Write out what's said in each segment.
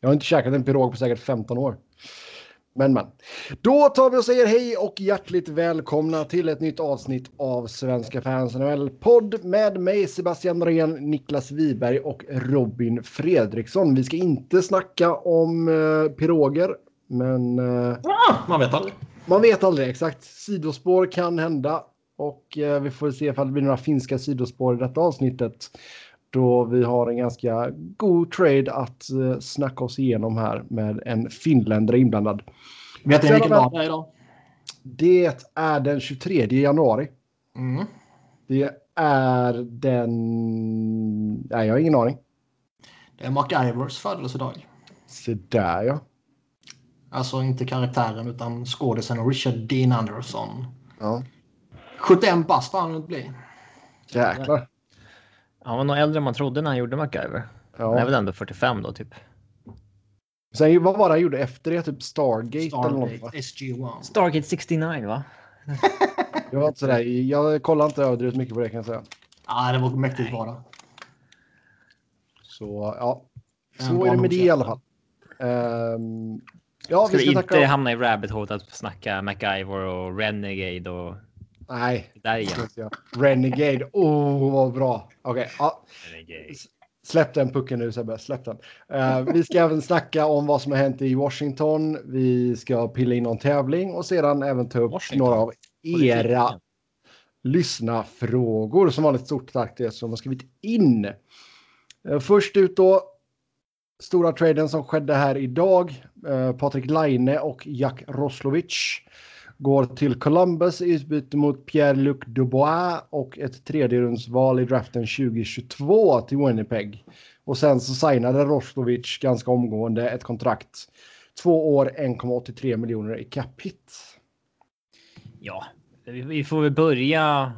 Jag har inte käkat en pirog på säkert 15 år. Men men. Då tar vi och säger hej och hjärtligt välkomna till ett nytt avsnitt av Svenska fans NHL-podd med mig Sebastian Norén, Niklas Wiberg och Robin Fredriksson. Vi ska inte snacka om uh, piroger, men... Uh, ah, man vet aldrig. Man vet aldrig exakt. Sidospår kan hända och uh, vi får se ifall det blir några finska sidospår i detta avsnittet då vi har en ganska god trade att uh, snacka oss igenom här med en finländare inblandad. Vet ni vilken dag det är idag? Det är den 23 januari. Mm. Det är den... Nej, jag har ingen aning. Det är MacGyvers födelsedag. Se där ja. Alltså inte karaktären utan skådisen Richard Dean Anderson. Ja. 71 bast får han bli. Jäklar. Han var nog äldre än man trodde när han gjorde MacGyver. Ja. Han är väl ändå 45 då typ. Sen vad var det han gjorde efter det? Typ Stargate, eller något va? Stargate SG-1. Stargate 69 va? Jag var inte sådär. Jag kollar inte överdrivet mycket på det kan jag säga. Ja, det var mäktigt bra det. Så ja. Så är det med det i alla fall. Ehm, ja, Ska vi vi ska inte tacka... hamna i rabbit hole att snacka MacGyver och Renegade och Nej. där igen? Renegade. Oh, vad bra. Okej, ja. Renegade. Släpp den pucken nu Sebbe, släpp den. Eh, vi ska även snacka om vad som har hänt i Washington. Vi ska pilla in någon tävling och sedan även ta upp Washington? några av era lyssna frågor. Som vanligt stort tack till er som har skrivit in. Eh, först ut då. Stora traden som skedde här idag. Eh, Patrik Laine och Jack Roslovic går till Columbus i utbyte mot Pierre-Luc Dubois och ett tredjerumsval i draften 2022 till Winnipeg. Och sen så signade Roslovic ganska omgående ett kontrakt. Två år, 1,83 miljoner i cap hit. Ja, vi- får väl börja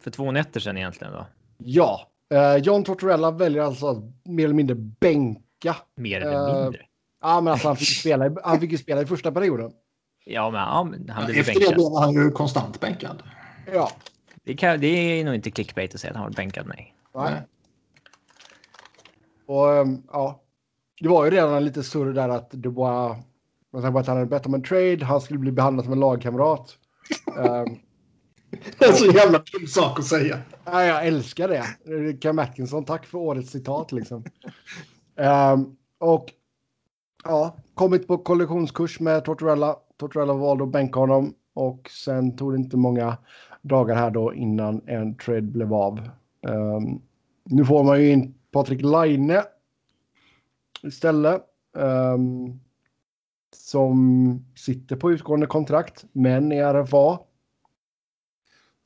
för två nätter sedan egentligen då. Ja, eh, John Tortorella väljer alltså att mer eller mindre bänka. Mer eller Eh, mindre. Ja, men alltså han fick spela, i- han fick ju spela i första perioden. Ja, men, men han blev Efter det bänkad. blev han ju konstant bänkad. Ja, Det, kan, det är nog inte clickbait att säga att han var bänkad nej. nej. Och ehm, ja, det var ju redan lite surr där att Dubois, man sa bara att han hade bett om en trade, han skulle bli behandlad som en lagkamrat. Ehm, Det är så jävla dum sak att säga. Ja, jag älskar det. Cam Atkinson, tack för årets citat liksom. Ehm, och ja, kommit på kollektionskurs med Tortorella. Tortorella valde att bänka honom och sen tog det inte många dagar här då innan en trade blev av. Ehm, nu får man ju in Patrik Laine istället. ehm, som sitter på utgående kontrakt, men i RFA.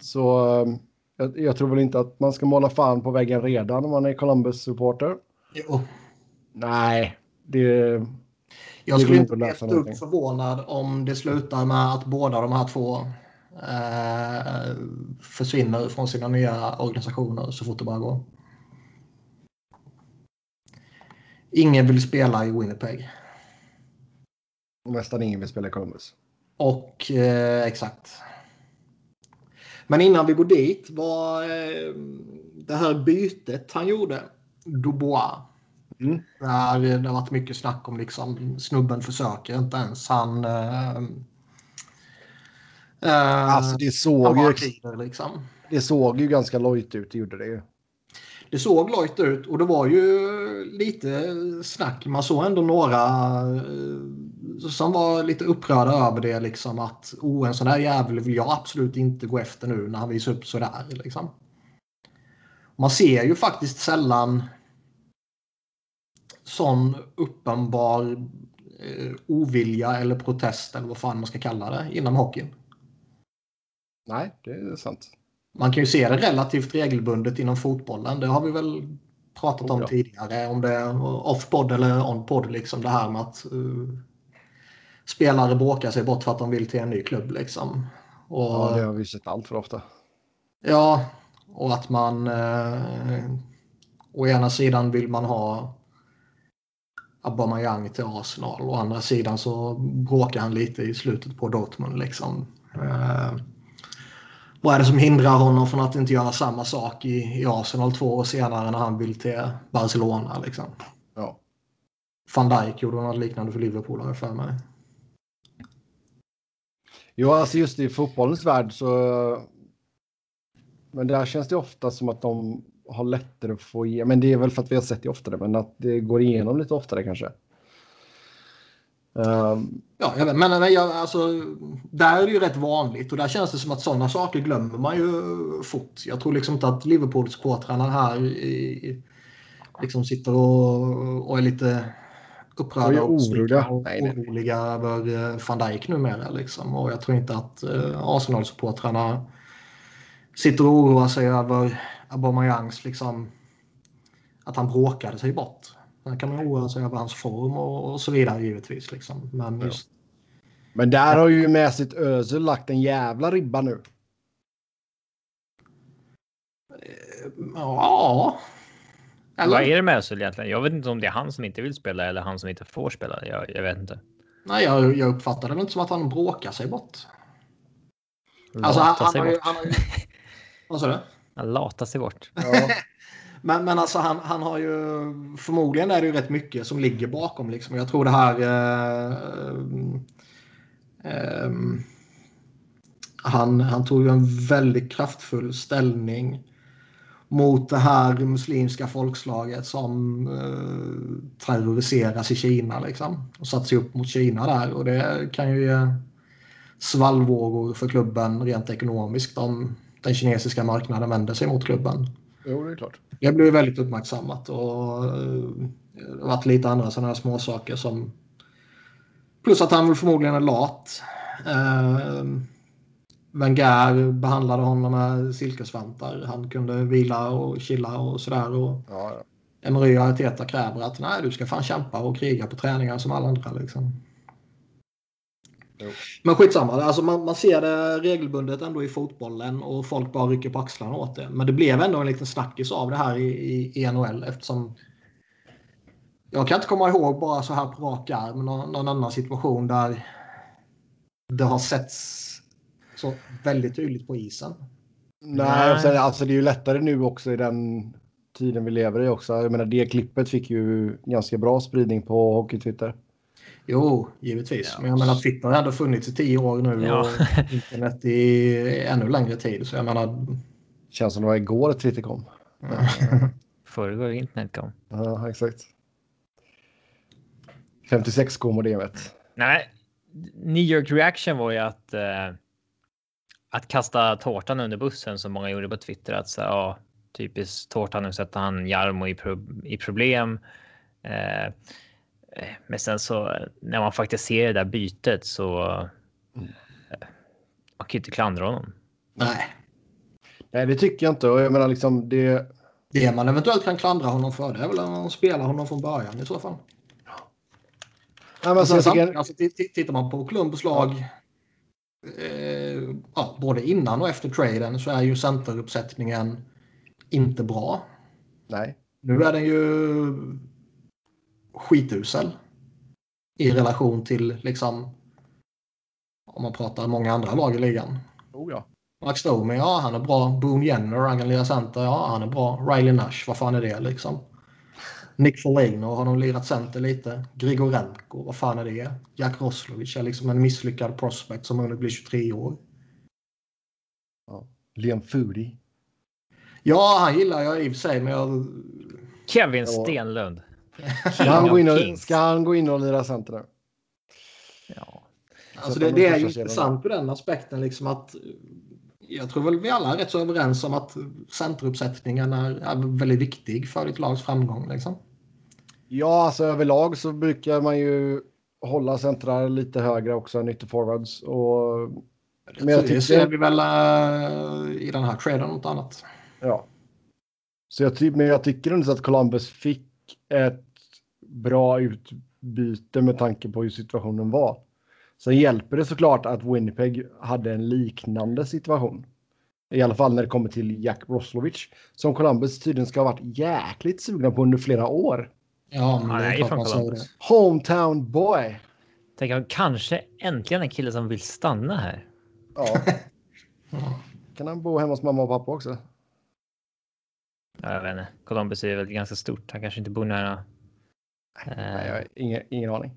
Så ehm, jag, jag tror väl inte att man ska måla fan på väggen redan om man är Columbus-supporter. Jo. Nej, det... Jag skulle inte bli ett dugg förvånad om det slutar med att båda de här två eh, försvinner från sina nya organisationer så fort det bara går. Ingen vill spela i Winnipeg. Nästan ingen vill spela i Columbus. Och eh, exakt. Men innan vi går dit var eh, det här bytet han gjorde, Dubois. Mm. Där det har varit mycket snack om liksom snubben försöker inte ens. Han... Eh, eh, Alltså det såg, ju, glider, liksom. det såg ju ganska lojt ut, det gjorde det ju. Det såg lojt ut och det var ju lite snack. Man såg ändå några eh, som var lite upprörda över det. Liksom att oh, en sån här jävel vill jag absolut inte gå efter nu när han visar upp sådär. Liksom. Man ser ju faktiskt sällan sån uppenbar eh, ovilja eller protest eller vad fan man ska kalla det inom hockeyn. Nej, det är sant. Man kan ju se det relativt regelbundet inom fotbollen. Det har vi väl pratat om Oh, ja. tidigare. Om det är off-podd eller on-podd. Liksom det här med att uh, spelare bråkar sig bort för att de vill till en ny klubb. Liksom. Och, Ja, det har vi sett allt för ofta. Ja, och att man... Eh, å ena sidan vill man ha Aubameyang till Arsenal. Å andra sidan så bråkar han lite i slutet på Dortmund. Liksom. Eh, vad är det som hindrar honom från att inte göra samma sak i, i Arsenal två år senare när han vill till Barcelona? Liksom? Ja. van Dijk gjorde något liknande för Liverpool har jag för mig. Jo, alltså just i fotbollens värld så. Men där känns det ofta som att de har lättare att få igenom. Men det är väl för att vi har sett det oftare, men att det går igenom lite oftare kanske. Um, ja, jag vet, men, men jag, alltså, där är det ju rätt vanligt och där känns det som att sådana saker glömmer man ju fort. Jag tror liksom inte att Liverpool-supportrarna här i, liksom sitter och, och är lite upprörda och, oroliga. och oroliga över eh, van Dijk numera. Liksom. Och jag tror inte att uh, Arsenal-supportrarna sitter och oroar sig över Aubameyangs liksom, att han bråkade sig bort. Sen kan man oroa sig över hans form och, och så vidare givetvis. Liksom. Men, just... Men där har ju med sitt Özil lagt en jävla ribba nu. Eh, ja. Eller? Vad är det med Özil egentligen? Jag vet inte om det är han som inte vill spela eller han som inte får spela. Jag, jag vet inte. Nej, jag, jag uppfattar det inte som att han bråkar sig bort. Lata alltså, han, han, sig bort. Han, han, vad sa du? Han latar sig bort. Ja. Men, men alltså han, han har ju förmodligen är det ju rätt mycket som ligger bakom liksom. Jag tror det här. Eh, eh, ehm, han, han tog ju en väldigt kraftfull ställning mot det här muslimska folkslaget som eh, terroriseras i Kina liksom. Och satt sig upp mot Kina där och det kan ju ge svallvågor för klubben rent ekonomiskt om den kinesiska marknaden vänder sig mot klubben. Jo, det är klart. Det blev väldigt uppmärksammat och eh, det har varit lite andra sådana här småsaker som plus att han väl förmodligen är lat. Eh, Wenger behandlade honom med silkesvantar. Han kunde vila och chilla och sådär. Och ja, ja. Emery och Arteta kräver att nej, du ska fan kämpa och kriga på träningar som alla andra. Liksom. Men skitsamma, alltså man, man ser det regelbundet ändå i fotbollen och folk bara rycker på axlarna åt det. Men det blev ändå en liten snackis av det här i, i, i NHL eftersom jag kan inte komma ihåg bara så här på rak arm någon, någon annan situation där det har setts så väldigt tydligt på isen. Nej, sen, alltså det är ju lättare nu också i den tiden vi lever i också. Jag menar det klippet fick ju ganska bra spridning på Hockey-Twitter. Jo, givetvis. Ja. Men jag menar Twitter har ändå funnits i tio år nu ja. och internet i ännu längre tid. Så jag menar... Känns som det var igår Twitter kom. Förrgår internet kom. Ja, exakt. 56K-modemet. Nej, New York Reaction var ju att eh, att kasta tårtan under bussen som många gjorde på Twitter. Att så, ja, typiskt tårtan, nu sätter han Jarmo i, pro i problem. Eh, men sen så när man faktiskt ser det där bytet så. Mm. Eh, man kan ju inte klandra honom. Nej. Nej, det tycker jag inte. Och jag menar liksom det. Det man eventuellt kan klandra honom för det är väl att man spelar honom från början i så fall. Ja, men alltså, tycker... alltså, tittar man på Columbus lag eh, ja, både innan och efter traden så är ju centeruppsättningen inte bra. Nej. Nu är den ju skitusel i relation till liksom om man pratar många andra lag i ligan. Oh ja. Max Domi, ja han är bra. Boone Jenner, han kan lira center, ja han är bra. Riley Nash, vad fan är det liksom? Nick Foligno har de lirat center lite. Grigorenko, vad fan är det? Jack Roslovic är liksom en misslyckad prospect som hunnit bli 23 år. Ja. Liam Foodie. Ja, han gillar jag i och för sig, men jag... Kevin Stenlund. Ska han, gå in och, ska han gå in och lira center nu? Ja. Alltså det, det är ju intressant på den aspekten liksom att jag tror väl vi alla är rätt så överens om att centeruppsättningen är, är väldigt viktig för ditt lags framgång. Liksom. Ja, alltså överlag så brukar man ju hålla centrar lite högre också än ytterforwards. Och... Men jag tycker... Det ser vi väl uh, i den här traden något annat. Ja. Så jag, men jag tycker ändå att Columbus fick ett bra utbyte med tanke på hur situationen var. Sen hjälper det såklart att Winnipeg hade en liknande situation. I alla fall när det kommer till Jack Roslovic. Som Columbus tydligen ska ha varit jäkligt sugna på under flera år. Ja, men det är klart man sa det. Hometown boy. Tänk kanske äntligen en kille som vill stanna här. Ja. kan han bo hemma hos mamma och pappa också? Ja, jag vet inte. Columbus är väl ganska stort. Han kanske inte bor nära Nej, jag har ingen, ingen aning.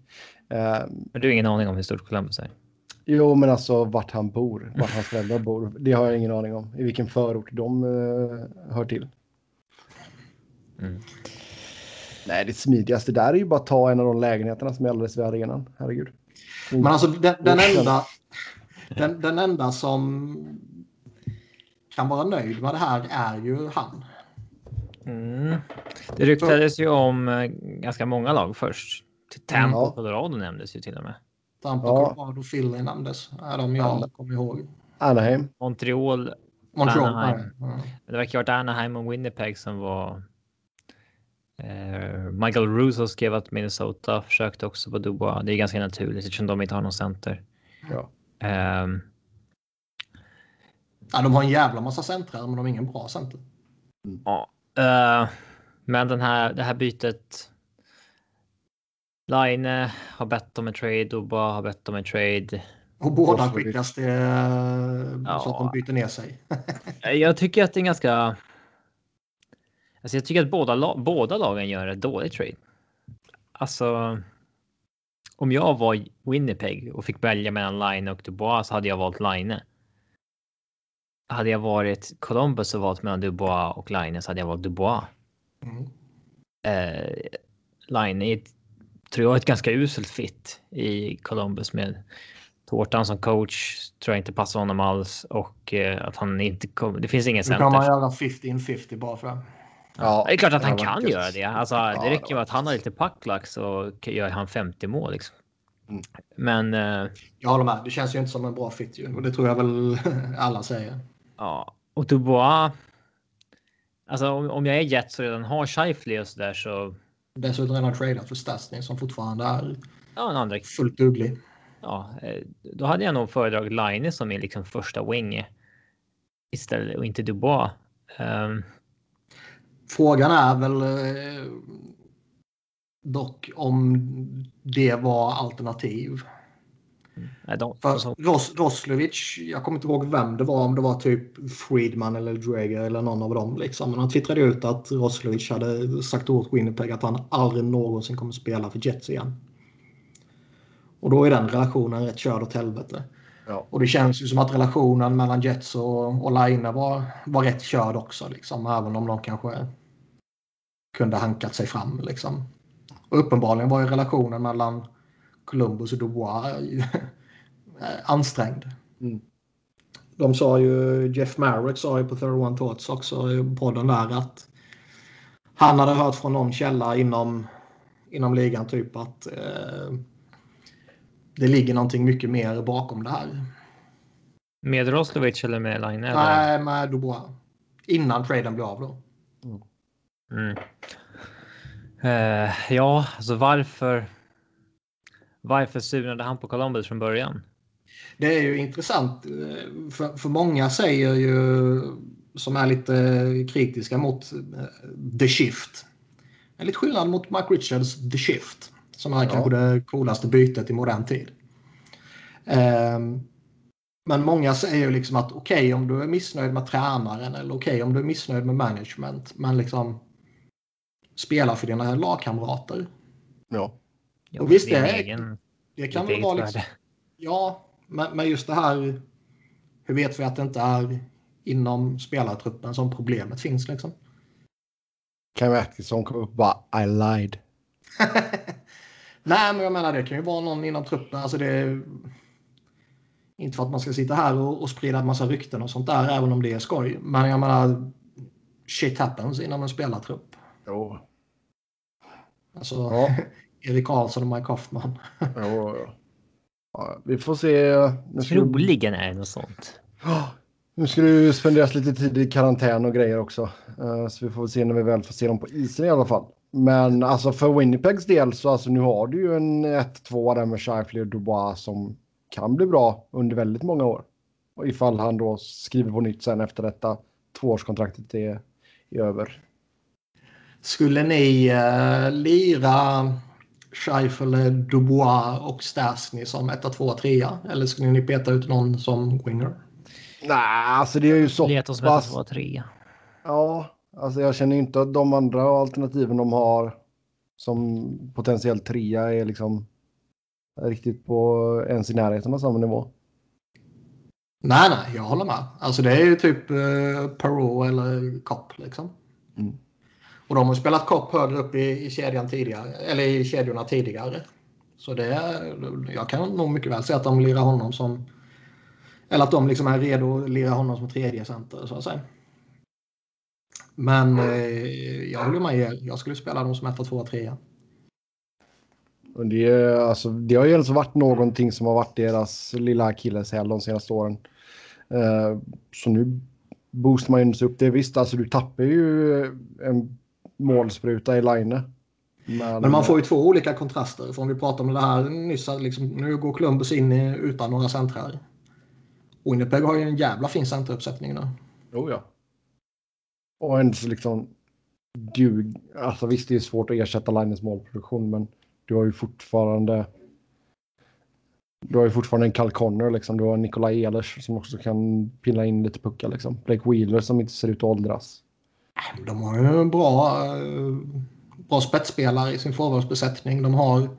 Uh, men du har ingen aning om hur stort Columbus är? Jo, men alltså vart han bor, vart hans föräldrar bor. Det har jag ingen aning om. I vilken förort de uh, hör till. Mm. Nej, det smidigaste där är ju bara att ta en av de lägenheterna som är alldeles vid arenan. Herregud. Men alltså den, den enda, den, den enda som kan vara nöjd med det här är ju han. Mm. Det ryktades ju om eh, ganska många lag först. Tampa och Colorado nämndes ju till och med. Tampa, ja. Colorado, Philly nämndes. Är de jag kommer ihåg. Anaheim. Montreal. Montreal. Anaheim. Mm. Det verkar ha varit Anaheim och Winnipeg som var. Eh, Michael Russo skrev att Minnesota försökte också på Dubois. Det är ganska naturligt eftersom de inte har någon center. Ja. Um, ja, de har en jävla massa centrar, men de har ingen bra center. Ja, uh, men den här, det här bytet Line har bett om en trade och bara har bett om en trade. Och båda skickas det ja. så att de byter ner sig. jag tycker att det är ganska. Alltså jag tycker att båda, båda lagen gör ett dåligt trade. Alltså. Om jag var Winnipeg och fick välja mellan Line och Dubois så hade jag valt Line. Hade jag varit Columbus och valt mellan Dubois och Line så hade jag valt Dubois. Mm. Eh, Line är tror jag är ett ganska uselt fit i Columbus med Tårtan som coach tror jag inte passar honom alls och eh, att han inte kommer. Det finns ingen center. Nu kan man göra 50-50 bara för det. Ja, det är klart att han kan varit. göra det. Alltså, ja, det räcker med att han har lite packlack så gör han 50 mål. Liksom. Mm. Men. Eh, jag håller med. Det känns ju inte som en bra fit ju. Och det tror jag väl alla säger. Ja, och Dubois. Alltså om, om jag är jet så redan har Scheifele och så där så Dessutom redan tradat för Stastny som fortfarande är ja, en andra. fullt duglig. Ja, eh, då hade jag nog föredragit Line som är liksom första wing istället och inte Dubois. Um... Frågan är väl eh, dock om det var alternativ. Nej, de, För Ros Roslovic, jag kommer inte ihåg vem det var, om det var typ Friedman eller Drager eller någon av dem. Liksom. Men han twittrade ut att Roslovic hade sagt åt Winnipeg att han aldrig någonsin kommer spela för Jets igen. Och då är den relationen rätt körd åt helvete. Ja. Och det känns ju som att relationen mellan Jets och, och Line var, var rätt körd också. Liksom, även om de kanske kunde hankat sig fram. Liksom. Och uppenbarligen var ju relationen mellan Columbus och Dubois ansträngd. Mm. De sa ju, Jeff Marek sa ju på 31 Thoughts också i podden där att han hade hört från någon källa inom, inom ligan typ att eh, det ligger någonting mycket mer bakom det här. Med Roslovic eller med Line? Nej, med Dubois. Innan traden blev av då. Mm. Mm. Uh, ja, alltså varför? Varför surnade han på Columbus från början? Det är ju intressant. För, för många säger ju, som är lite kritiska mot eh, The Shift. En lite skillnad mot Mike Richards The Shift. Som är ja. kanske det coolaste bytet i modern tid. Um, men många säger ju liksom att okej okay, om du är missnöjd med tränaren eller okej okay, om du är missnöjd med management. Men liksom spela för dina lagkamrater. Ja. Och visst, det, egen, det kan väl vara liksom, Ja, men, men just det här. Hur vet vi att det inte är inom spelartruppen som problemet finns liksom? Kan Atkinson komma upp och bara I lied. Nej, men jag menar det kan ju vara någon inom truppen. Alltså det är... Inte för att man ska sitta här och, och sprida en massa rykten och sånt där, även om det är skoj. Men jag menar, shit happens inom en spelartrupp. Jo. Alltså, ja. Erik Karlsson och Mike Hoffman. ja, ja. vi får se. Nu Troligen är det något sånt. Nu ska det ju spenderas lite tid i karantän och grejer också. Uh, så vi får se när vi väl får se dem på isen i alla fall. Men alltså för Winnipegs del så alltså nu har du ju en 1-2 där med Scheifele och Dubois som kan bli bra under väldigt många år. Och ifall han då skriver på nytt sen efter detta tvåårskontraktet är, är över. Skulle ni uh, lira Scheifele, Dubois och Stasny som 1, 2, 3 Eller skulle ni peta ut någon som winger? Nej, alltså det är ju så Leta som 1, 2, 3 Ja, alltså jag känner inte att de andra alternativen de har som potentiell trea är liksom riktigt på ens i närheten av samma nivå. Nej, nej, jag håller med. Alltså det är ju typ eh, Perrault eller Kopp liksom. Mm. Och de har spelat Kopp högre upp i, i kedjan tidigare, eller i kedjorna tidigare. Så det jag kan nog mycket väl säga att de lirar honom som, eller att de liksom är redo att lira honom som tredje center så att säga. Men eh, jag håller med er. Jag skulle spela dem som 1, 2, 3. Det, alltså, det har ju alltså varit någonting som har varit deras lilla akilleshäl de senaste åren. Eh, så nu boostar man ju upp det. Visst, alltså du tappar ju en målspruta i line. Men, Men, man får ju två olika kontraster. För om vi pratar om det här nyss, liksom, nu går Columbus in i, utan några centrar. Winnipeg har ju en jävla fin centeruppsättning nu. Oh ja. Och ens liksom dug. Alltså visst, det är svårt att ersätta Linus målproduktion, men du har ju fortfarande. Du har ju fortfarande en Cal Connor liksom. Du har Nikolaj Ehlers som också kan pilla in lite puckar liksom. Blake Wheeler som inte ser ut att åldras. De har ju en bra, bra spetsspelare i sin forwardsbesättning. De har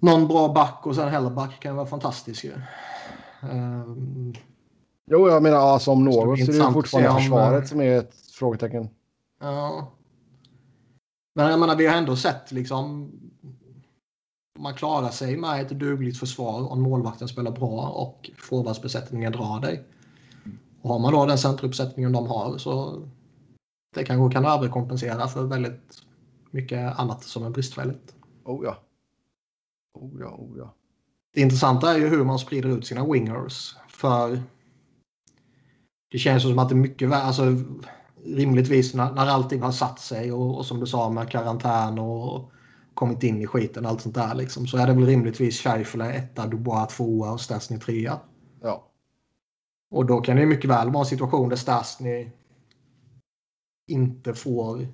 någon bra back och sen Hellerback kan vara fantastisk ju. Um, jo, jag menar alltså om något så är det fortfarande försvaret om, som är ett frågetecken. Ja. Men jag menar, vi har ändå sett liksom man klarar sig med ett dugligt försvar om målvakten spelar bra och forwardsbesättningen drar dig. Och har man då den centeruppsättningen de har så det kanske kan överkompensera för väldigt mycket annat som är bristfälligt. Oh ja. Oh ja, oh ja. Det intressanta är ju hur man sprider ut sina wingers. För det känns som att det är mycket värre. Alltså, rimligtvis när, när allting har satt sig och, och som du sa med karantän och kommit in i skiten och allt sånt där liksom, så är det väl rimligtvis Scheifele etta, Dubois tvåa och Stasny trea. Ja. Och då kan det mycket väl vara en situation där Stasny inte får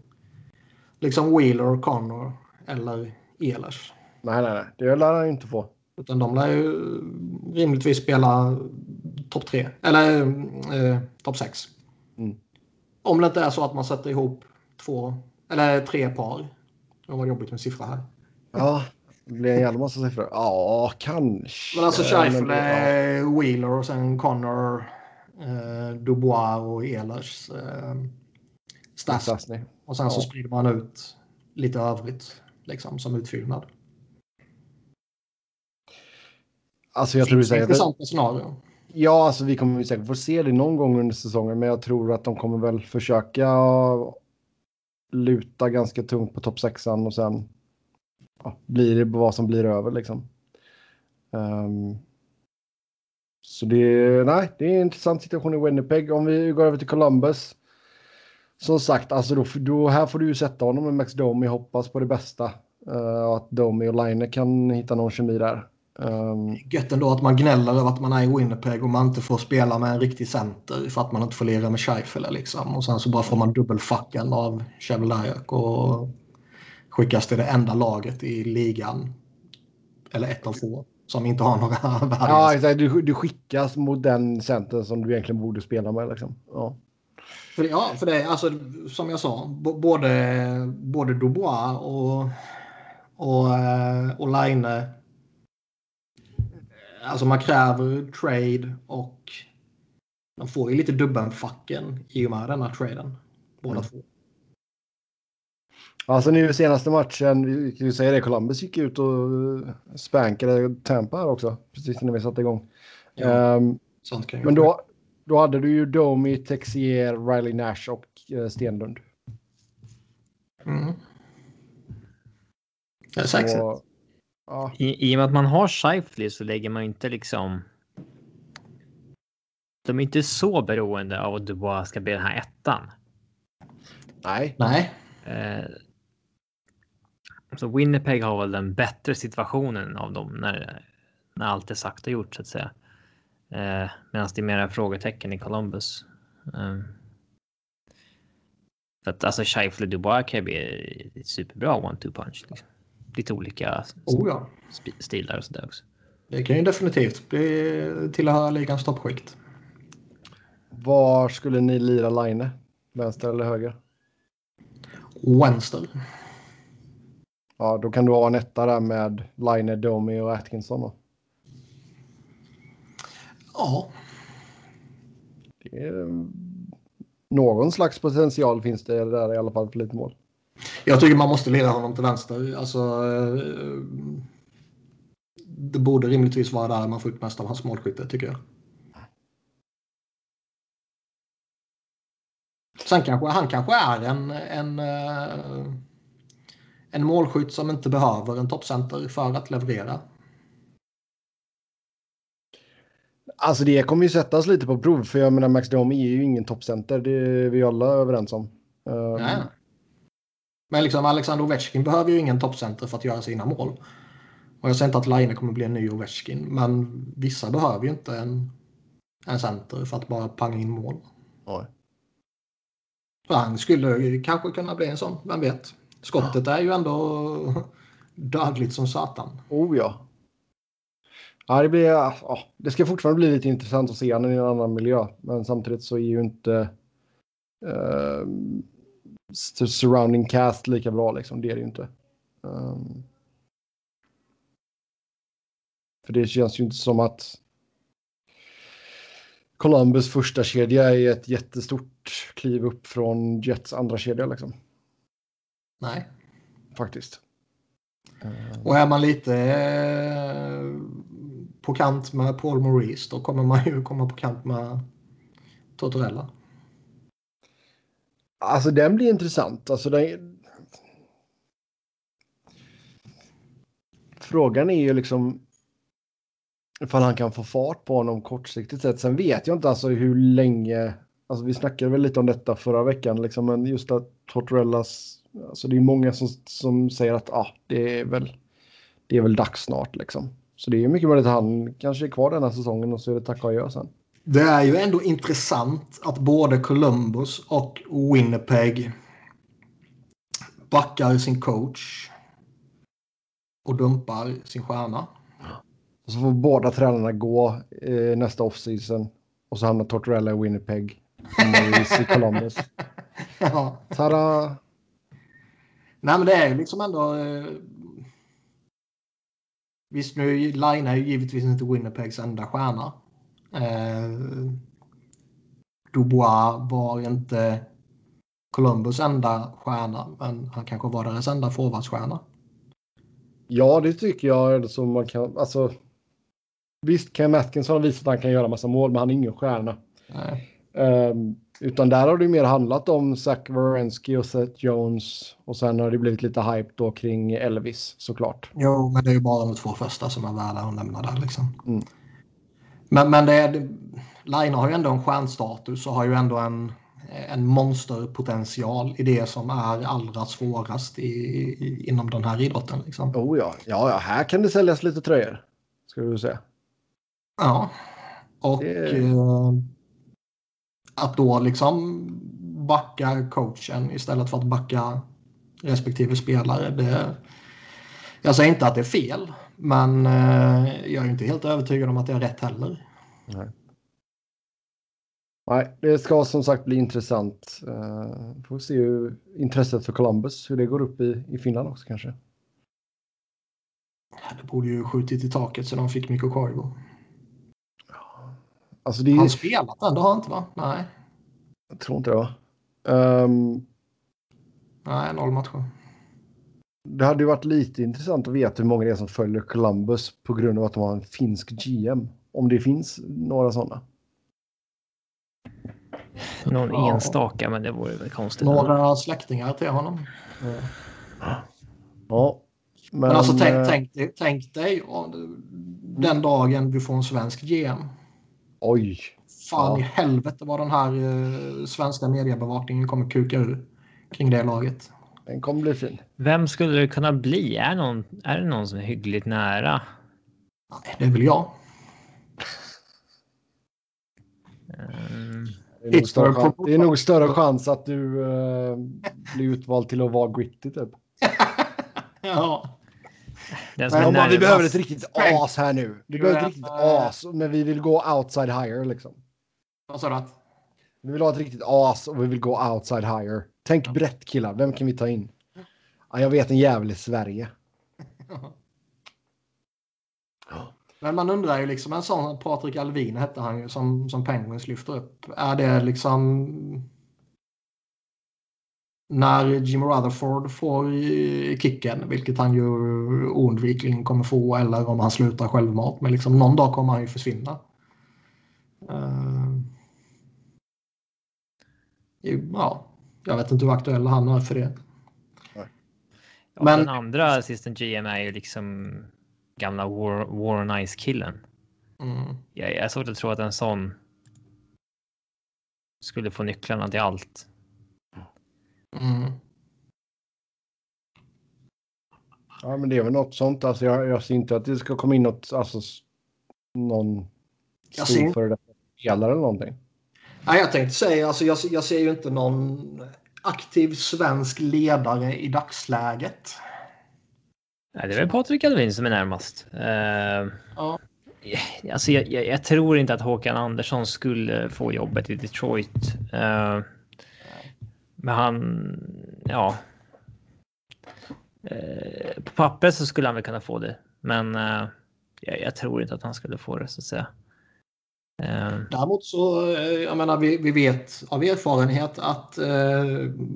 liksom Wheeler, Connor eller Ehlers. Nej, nej, nej. Det lär han inte få. Utan de lär ju rimligtvis spela topp tre. Eller eh, topp sex. Mm. Om det inte är så att man sätter ihop två eller tre par. Det var jobbigt med siffror här. Ja, det blir en jävla massa siffror. Ja, kanske. Men alltså Scheifele, ja. Wheeler och sen Connor, eh, Dubois och Ehlers. Eh, Stasny. Och sen ja. så sprider man ut lite övrigt liksom, som utfyllnad. Alltså jag tror det är intressanta scenario. Ja, alltså vi kommer säkert få se det någon gång under säsongen, men jag tror att de kommer väl försöka luta ganska tungt på topp sexan och sen ja, blir det vad som blir över liksom. Um, så det, nej, det är en intressant situation i Winnipeg. Om vi går över till Columbus. Som sagt, alltså då, då här får du ju sätta honom med Max Domi. Hoppas på det bästa. Uh, att Domi och Line kan hitta någon kemi där. Um, Gött ändå att man gnäller över att man är i Winnipeg och man inte får spela med en riktig center för att man inte får lira med Scheifele liksom. Och sen så bara får man dubbelfacken av Chevelajak och skickas till det enda laget i ligan. Eller ett av få som inte har några värden. Ja, exakt. Du, du skickas mot den center som du egentligen borde spela med. Liksom. Ja. För, ja, för det alltså som jag sa, både, både Dubois och, och, eh, och Line Alltså man kräver trade och de får ju lite dubbelfacken i och med denna traden. Båda mm. två. Alltså nu senaste matchen, vi kan ju säga det, Columbus gick ut och spankade Tampa här också, precis när vi satte igång. Ja, um, men då, då hade du ju Domi, Texier, Riley Nash och uh, Stenlund. Mm. Det är sexigt. Ja. I, I och med att man har Scheifly så lägger man inte liksom. De är inte så beroende av att Dubois ska bli den här ettan. Nej. Nej. Eh, så Winnipeg har väl den bättre situationen av dem när, när allt är sagt och gjort så att säga. Eh, Medan det är mera frågetecken i Columbus. Eh, för att alltså Scheifly Dubois kan bli ett superbra one-two punch. Liksom lite olika oh ja. stilar och sådär också. Det kan ju definitivt bli tillhöra ligans toppskikt. Var skulle ni lira Line? Vänster eller höger? Vänster. Ja, då kan du ha en etta där med Line, Domi och Atkinson. Då. Ja. Det är, någon slags potential finns det där i alla fall för lite mål. Jag tycker man måste leda honom till vänster. Alltså, eh, det borde rimligtvis vara där man får ut mest av hans målskytte, tycker jag. Sen kanske han kanske är en, en, eh, en målskytt som inte behöver en toppcenter för att leverera. Alltså det kommer ju sättas lite på prov för jag menar Max Domi är ju ingen toppcenter. Det är vi alla överens om. Um, Nej. Men liksom Alexander Ovechkin behöver ju ingen toppcenter för att göra sina mål. Och jag säger inte att Line kommer bli en ny Ovechkin, men vissa behöver ju inte en, en center för att bara panga in mål. Så han skulle kanske kunna bli en sån, vem vet? Skottet är ju ändå dödligt som satan. Oh ja. Ja, det, blir, ja, det ska fortfarande bli lite intressant att se honom i en annan miljö. Men samtidigt så är ju inte uh, surrounding cast lika bra. Liksom. Det är det ju inte. Um, för det känns ju inte som att Columbus första kedja är ett jättestort kliv upp från Jets andra kedja. Liksom. Nej. Faktiskt. Och är man lite eh, på kant med Paul Maurice då kommer man ju komma på kant med Tortorella. Alltså den blir intressant. Alltså den... Frågan är ju liksom ifall han kan få fart på honom kortsiktigt sett. Sen vet jag inte alltså hur länge. Alltså vi snackade väl lite om detta förra veckan liksom, men just att Tortorellas. Alltså det är många som, som säger att ah, det är väl. Det är väl dags snart liksom. Så det är mycket möjligt att han kanske är kvar denna säsongen och så är det tack och adjö sen. Det är ju ändå intressant att både Columbus och Winnipeg backar sin coach och dumpar sin stjärna. Och så får båda tränarna gå eh, nästa offseason och så hamnar Tortorella i Winnipeg och Maurice i Columbus. ja. Tada! Nej men det är ju liksom ändå... Eh... Visst nu Line är ju givetvis inte Winnipegs enda stjärna. Eh, Dubois var inte Columbus enda stjärna, men han kanske var deras enda forwardsstjärna. Ja, det tycker jag. Som man kan, alltså, visst, Ken Atkinson har visat att han kan göra massa mål, men han är ingen stjärna. Um, utan där har det mer handlat om Zach Wierenski och Seth Jones. Och sen har det blivit lite hype då kring Elvis såklart. Jo, men det är ju bara de två första som är värda att nämna där liksom. Mm. Men, men det är, Line har ju ändå en stjärnstatus och har ju ändå en, en monsterpotential i det som är allra svårast i, i, inom den här idrotten. Liksom. Oh ja. ja, ja, här kan det säljas lite tröjor. Ska du säga. Ja, och det... eh, att då liksom backa coachen istället för att backa respektive spelare. Det, jag säger inte att det är fel, men eh, jag är inte helt övertygad om att det är rätt heller. Nej. Nej, det ska som sagt bli intressant. Uh, får se hur intresset för Columbus, hur det går upp i, i Finland också kanske. Det borde ju skjutit i taket så de fick Mikko Koivu. Alltså det är... Han spelat ändå har han inte va? Nej. Jag tror inte det va? Um... Nej, noll matcher. Det hade ju varit lite intressant att veta hur många det är som följer Columbus på grund av att de har en finsk GM. Om det finns några sådana. Någon ja. enstaka, men det vore väl konstigt. Några släktingar till honom. Ja. ja men, men alltså tänk, tänk, dig, tänk dig den dagen du får en svensk GM. Oj. Fan ja. i helvete vad den här uh, svenska mediebevakningen kommer kuka ur kring det laget. Den kommer bli fin. Vem skulle det kunna bli? Är, någon, är det någon som är hyggligt nära? Nej, det är väl jag. Um... Det är, nog större, chans, det är nog större chans att du uh, blir utvald till att vara gritty typ. ja. Men bara, vi behöver ett riktigt as här nu. Vi behöver ett riktigt as, men vi vill gå outside higher liksom. Vad sa du? Vi vill ha ett riktigt as och vi vill gå outside higher. Tänk brett killar, vem kan vi ta in? Ja, jag vet en jävel i Sverige. Men man undrar ju liksom en sån Patrik Alvin hette han ju som, som Penguins lyfter upp. Är det liksom när Jim Rutherford får kicken, vilket han ju oundvikligen kommer få eller om han slutar självmant. Men liksom någon dag kommer han ju försvinna. Uh, ja, jag vet inte hur aktuell han är för det. Ja, men den andra assistent GM är ju liksom gamla War, War Nice killen. Mm. Jag, jag är svårt att tro att en sån skulle få nycklarna till allt. Mm. Ja, men det är väl något sånt. Alltså, jag, jag ser inte att det ska komma in något, alltså någon jag stor för det spelare eller någonting. Nej, jag tänkte säga, alltså jag, jag ser ju inte någon aktiv svensk ledare i dagsläget. Nej, det är väl Patrik Alvin som är närmast. Uh, ja. Alltså, jag, jag, jag, tror inte att Håkan Andersson skulle få jobbet i Detroit. Uh, men han, ja. Uh, på papper så skulle han väl kunna få det, men jag, jag, tror inte att han skulle få det så att säga. Däremot så, jag menar, vi, vi vet av erfarenhet att eh,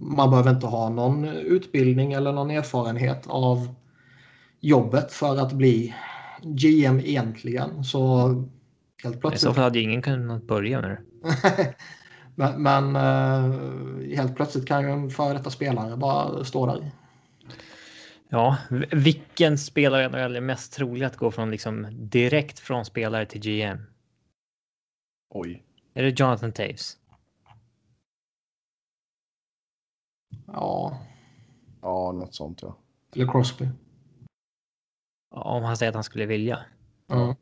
man behöver inte ha någon utbildning eller någon erfarenhet av jobbet för att bli GM egentligen. Så helt plötsligt... I så fall hade ingen kunnat börja med det. men, men uh, helt plötsligt kan ju en före detta spelare bara stå där. Ja, vilken spelare är mest trolig att gå från liksom direkt från spelare till GM? Oj. Är det Jonathan Taves? Ja. Ja, något sånt ja. Eller Crosby om han säger att han skulle vilja. Mm.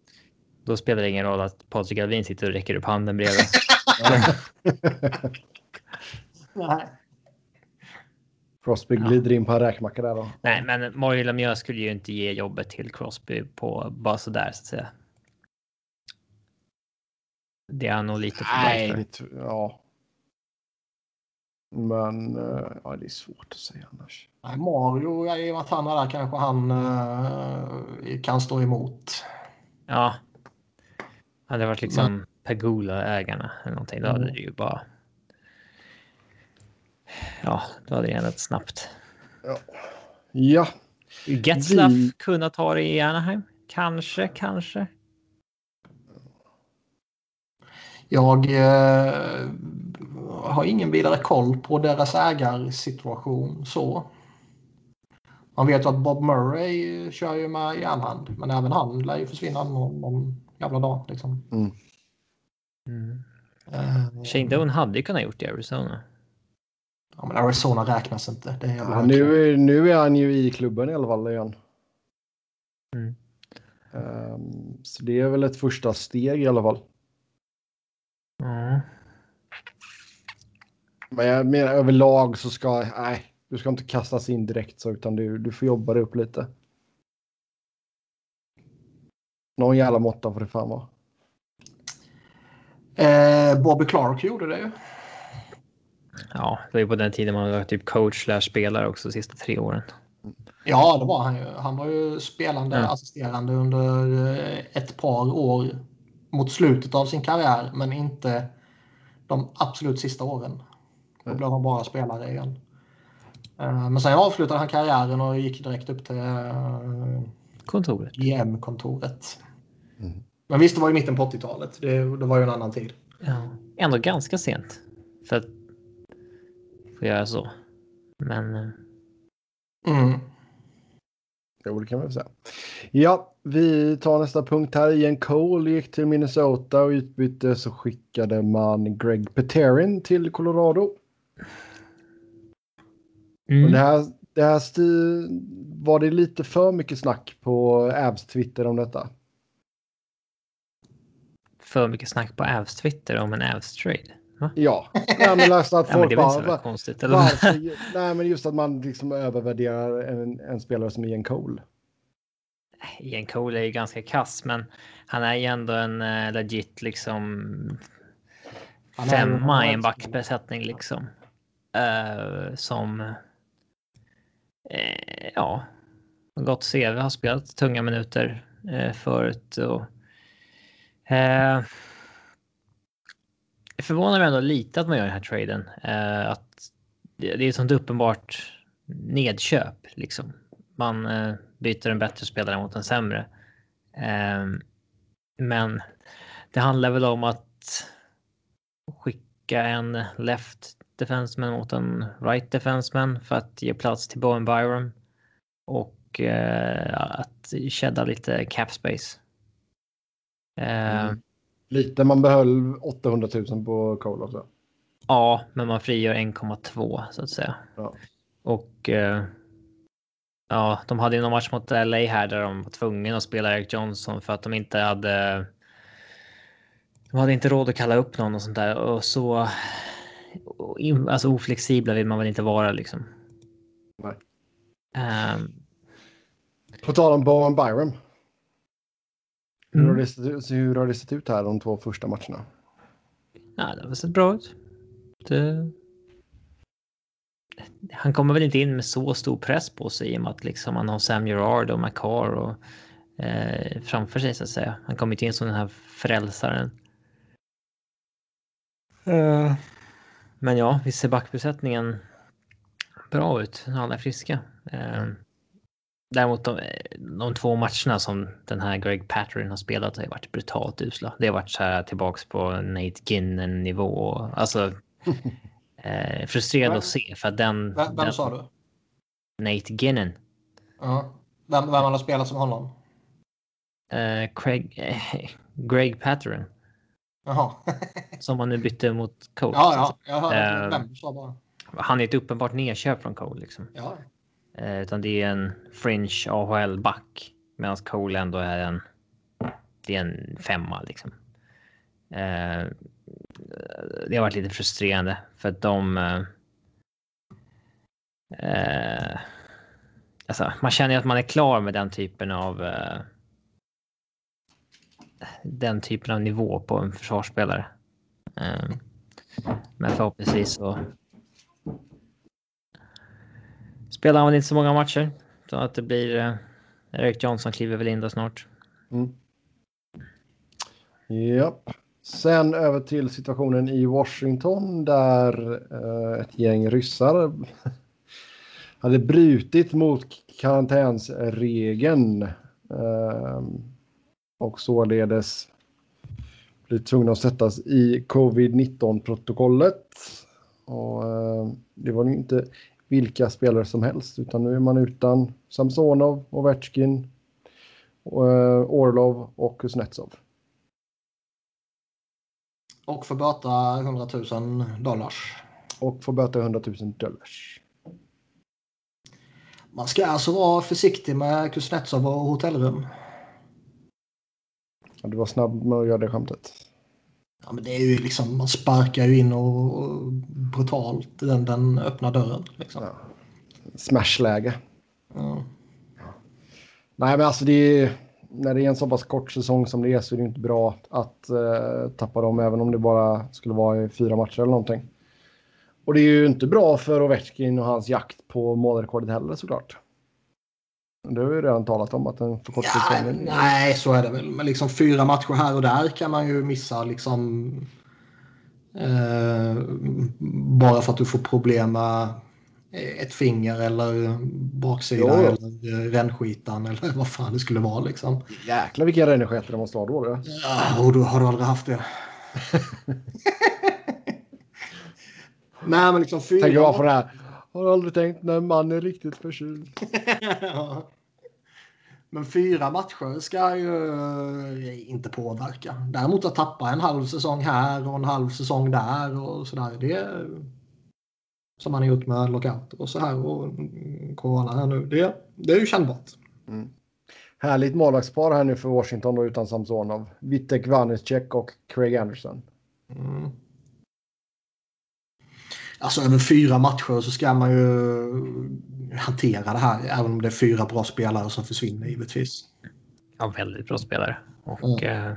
Då spelar det ingen roll att Patrik Alvin sitter och räcker upp handen bredvid. Nej. Crosby glider in på en räkmacka där då. Nej, men Mario Lemieux skulle ju inte ge jobbet till Crosby på bara så där så att säga. Det är han nog lite för Nej, det, ja. Men uh, ja, det är svårt att säga annars. Nej, Mario, i och med att han är där kanske han uh, kan stå emot. Ja. Hade det varit liksom mm. Pegula-ägarna eller någonting, då hade mm. det ju bara... Ja, då hade det hänt snabbt. Ja. ja. Getzlaff Vi... kunna ta det i Anaheim? Kanske, kanske. Jag eh, har ingen vidare koll på deras ägarsituation så. Man vet att Bob Murray kör ju med järnhand, men även han lär ju försvinna någon, någon jävla dag. Liksom. Mm. Mm. Uh, Shane Doan hade ju kunnat gjort det i Arizona. Ja, men Arizona räknas inte. Det är ja, nu, nu är han ju i klubben i alla fall igen. Mm. Um, så det är väl ett första steg i alla fall. Mm. Men jag menar överlag så ska, nej, du ska inte kastas in direkt så utan du, du får jobba dig upp lite. Någon jävla måtta får det fan vara. Eh, Bobby Clark gjorde det ju. Ja, det var ju på den tiden man var typ coach slash spelare också de sista tre åren. Ja, det var han ju. Han var ju spelande ja. assisterande under eh, ett par år mot slutet av sin karriär, men inte de absolut sista åren. Då blev han bara spelare igen. Eh, men sen avslutade han karriären och gick direkt upp till eh, kontoret. GM-kontoret. Mm. Men visst, det var i mitten på 80-talet. Det, det, var ju en annan tid. Ja, ändå ganska sent för att få göra så. Men. Eh, mm. Jo, det kan man säga. Ja, vi tar nästa punkt här. Ian Cole gick till Minnesota och utbytte så skickade man Greg Peterin till Colorado. Mm. Och det här, det här var det lite för mycket snack på Avs Twitter om detta? För mycket snack på Avs Twitter om en Avs trade? Va? Ja, nej, men alltså att folk ja, bara, konstigt, eller? Varför, nej, men just att man liksom övervärderar en, en spelare som Ian Cole. Ian Cole är ju ganska kass, men han är ju ändå en uh, legit liksom femma i en backbesättning liksom. Uh, som Eh, ja, gott CV, har spelat tunga minuter förut. Och, eh, det förvånar mig ändå lite att man gör den här traden. Eh, att det, det är ett sånt uppenbart nedköp liksom. Man eh, byter en bättre spelare mot en sämre. Eh, men det handlar väl om att skicka en left defenseman mot en right defenseman för att ge plats till Bowen Byron. Och eh, att kedda lite cap space. Eh, Mm. Lite, man behöll 800 000 på Cole också. Ja, men man frigör 1,2 så att säga. Ja. Och eh, ja, de hade ju någon match mot LA här där de var tvungna att spela Eric Johnson för att de inte hade. De hade inte råd att kalla upp någon och sånt där och så. Alltså oflexibla vill man väl inte vara liksom. Nej. Ehm, På tal om Bowen Byron. Hur, har Mm. det sett ut, hur har det sett ut här de två första matcherna? ja, det har sett bra ut. Det... Han kommer väl inte in med så stor press på sig i och med att liksom han har Sam Gerard och McCarr och eh, framför sig så att säga. Han kommer inte in som den här frälsaren. Eh, men ja, visst ser backbesättningen bra ut. Alla är friska. Eh, däremot de, de två matcherna som den här Greg Patterin har spelat har ju varit brutalt usla. Det har varit så här tillbaks på Nate Ginnen nivå. Alltså eh, frustrerande Vem- att se för att den... Vem, den vem sa du? Nate Ginnen. Ja. Vem, vem han har spelat som honom? Eh, Craig, eh, Greg Patterin. Jaha. Som han nu bytte mot Cole. ja, ja, jag hörde Eh, vem du sa bara. Han är ett uppenbart nedköp från Cole liksom. Ja. Eh, utan det är en fringe AHL-back. Medan Cole ändå är en... Det är en femma liksom. Eh, det har varit lite frustrerande för att de... Eh, eh, alltså, man känner ju att man är klar med den typen av... Eh, den typen av nivå på en försvarsspelare. Eh, men förhoppningsvis så spelar han väl inte så många matcher. Så att det blir... Eh, Erik Johnson kliver väl in då snart. Mm. Japp. Sen över till situationen i Washington där eh, ett gäng ryssar hade brutit mot karantänsregeln eh, och således blivit tvungna att sättas i covid-19-protokollet. Och eh, det var ju inte vilka spelare som helst utan nu är man utan Samsonov, Ovechkin, eh, Orlov och Kuznetsov. Och får böta 100 000 dollars. Och får böta 100 000 dollars. Man ska alltså vara försiktig med Kuznetsov och hotellrum. Ja, du var snabb med att göra det skämtet. Ja, men det är ju liksom, man sparkar ju in och, och brutalt den, den öppna dörren. Liksom. Ja. Smashläge. Ja. Nej, men alltså det är, när det är en så pass kort säsong som det är så är det inte bra att eh, tappa dem även om det bara skulle vara i fyra matcher eller någonting. Och det är ju inte bra för Ovechkin och hans jakt på målrekordet heller såklart. Det har vi redan talat om att en förkortad Ja, säsong. nej, så är det väl. Men liksom fyra matcher här och där kan man ju missa liksom. Eh, bara för att du får problem med ett finger eller baksida Jo, eller eh, rännskitan eller vad fan det skulle vara liksom. Jäklar vilka rännskiter det måste vara då. Det. Ja, och då har du aldrig haft det. Nej, men liksom fyra. Tänker bara på det här. Har aldrig tänkt när man är riktigt förkyld. Ja. Men fyra matcher ska ju eh, inte påverka. Däremot att tappa en halv säsong här och en halv säsong där och sådär. Det är, som man har gjort med lockout och så här och mm, corona här nu. Det, det är ju kännbart. Härligt målvaktspar här nu för Washington då utan Samsonov. Vitek Vanecek och Craig Anderson. Mm. Alltså över fyra matcher så ska man ju hantera det här. Även om det är fyra bra spelare som försvinner givetvis. Ja, väldigt bra spelare. Och eh,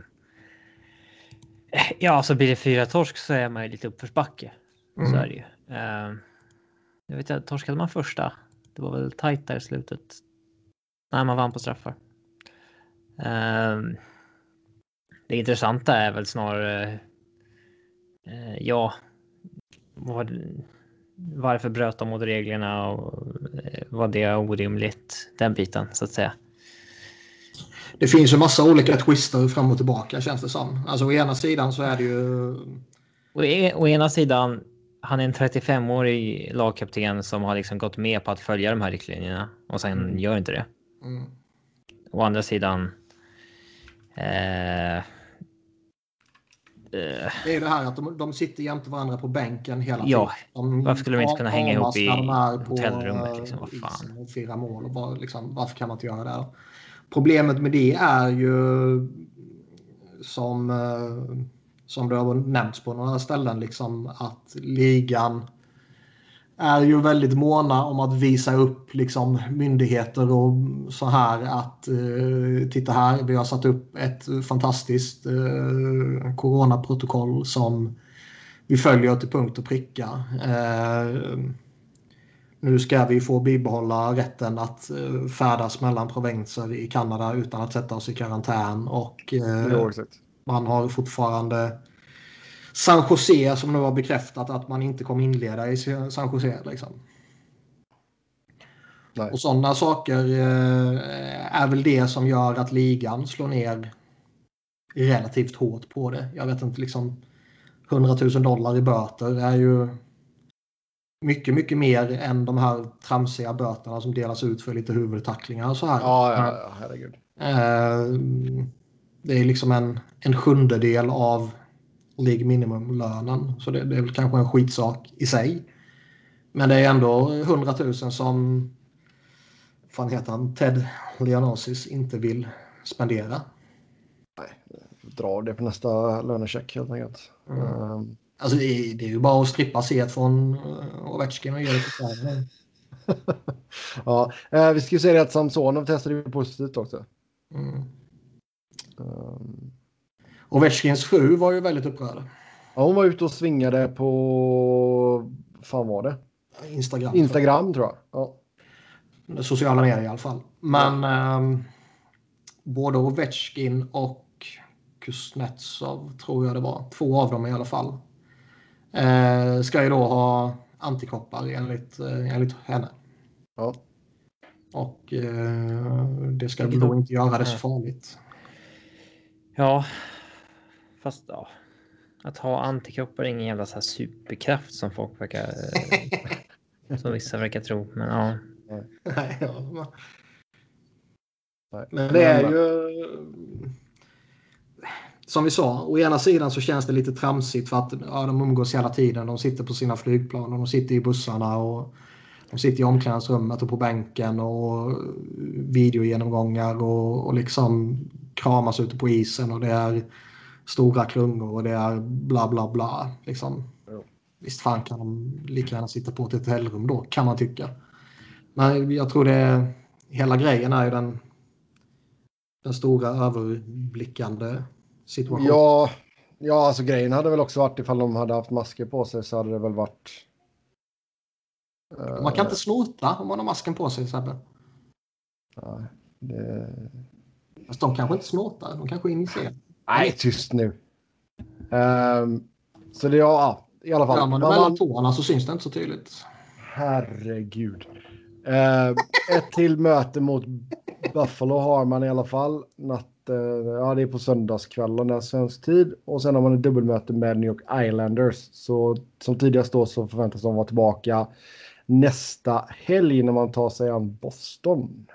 ja, så blir det fyra torsk så är man ju lite uppförsbacke. Så Mm. är det ju. Eh, jag vet inte, torskade man första? Det var väl tajt där i slutet. Nej, man vann på straffar. Um, det intressanta är väl snarare. Uh, ja. Var, varför bröt de mot reglerna och uh, var det orimligt? Den biten så att säga. Det finns ju massa olika twister fram och tillbaka känns det som. Alltså å ena sidan så är det ju. Å, e å ena sidan han är en 35-årig lagkapten som har liksom gått med på att följa de här riktlinjerna och sen mm. gör inte det. Mm. Å andra sidan. Eh, eh, det är det här att de, de sitter jämte varandra på bänken hela tiden. Ja, varför skulle de inte kunna hänga ihop i hotellrummet? Liksom, vad fan. Och fira mål och bara, liksom, varför kan man inte göra det? Problemet med det är ju som eh, som det har nämnts på några ställen, liksom att ligan är ju väldigt måna om att visa upp liksom, myndigheter och så här att eh, titta här, vi har satt upp ett fantastiskt eh, coronaprotokoll som vi följer till punkt och pricka. Eh, nu ska vi få bibehålla rätten att eh, färdas mellan provinser i Kanada utan att sätta oss i karantän och eh, man har fortfarande San Jose som nu har bekräftat att man inte kommer inleda i San Jose. Liksom. Nej. Och sådana saker eh, är väl det som gör att ligan slår ner relativt hårt på det. Jag vet inte, liksom 100 000 dollar i böter är ju mycket, mycket mer än de här tramsiga böterna som delas ut för lite huvudtacklingar och så här. Ja, ja, ja herregud. Eh, det är liksom en, en sjundedel av League minimum-lönen. Så det, det, är väl kanske en skitsak i sig. Men det är ändå 100 000 som fan heter han, Ted Leonosis inte vill spendera. Nej, dra det på nästa lönecheck helt enkelt. Mm. Um. Alltså det är, det är ju bara att strippa set från uh, Ovechkin och ge det till Sverige. ja, eh, vi ska ju säga det att Samsonov testade ju positivt också. Mm. Um. Ovechkins fru var ju väldigt upprörd. Ja, hon var ute och svingade på, fan var det? Instagram. Instagram tror jag. Ja. Sociala medier i alla fall. Men ja. eh, både Ovechkin och Kuznetsov tror jag det var. Två av dem i alla fall. Eh, ska ju då ha antikroppar enligt, eh, enligt henne. Ja. Och eh, det ska då inte göra det så farligt. Ja, Fast ja, att ha antikroppar är ingen jävla så här superkraft som folk verkar... som vissa verkar tro. Men ja. Nej, ja. Men det är ju... Som vi sa, å ena sidan så känns det lite tramsigt för att ja, de umgås hela tiden. De sitter på sina flygplan och de sitter i bussarna och de sitter i omklädningsrummet och på bänken och videogenomgångar och, och liksom kramas ute på isen och det är stora klungor och det är bla bla bla. Liksom. Ja. Visst fan kan de lika gärna sitta på ett hotellrum då, kan man tycka. Men jag tror det hela grejen är ju den, den stora överblickande situationen. Ja, ja, alltså grejen hade väl också varit ifall de hade haft masker på sig så hade det väl varit. Uh... Man kan inte snorta om man har masken på sig Sebbe. Nej, det... Fast de kanske inte snortar, de kanske injicerar. Nej, tyst nu. Um, så det, ja, i alla fall. Ja, men mellan tårna så syns det inte så tydligt. Herregud. Uh, ett till möte mot Buffalo har man i alla fall. Natt, uh, ja, det är på söndagskvällen, svensk tid. Och sen har man ett dubbelmöte med New York Islanders. Så som tidigast då så förväntas de vara tillbaka nästa helg när man tar sig an Boston.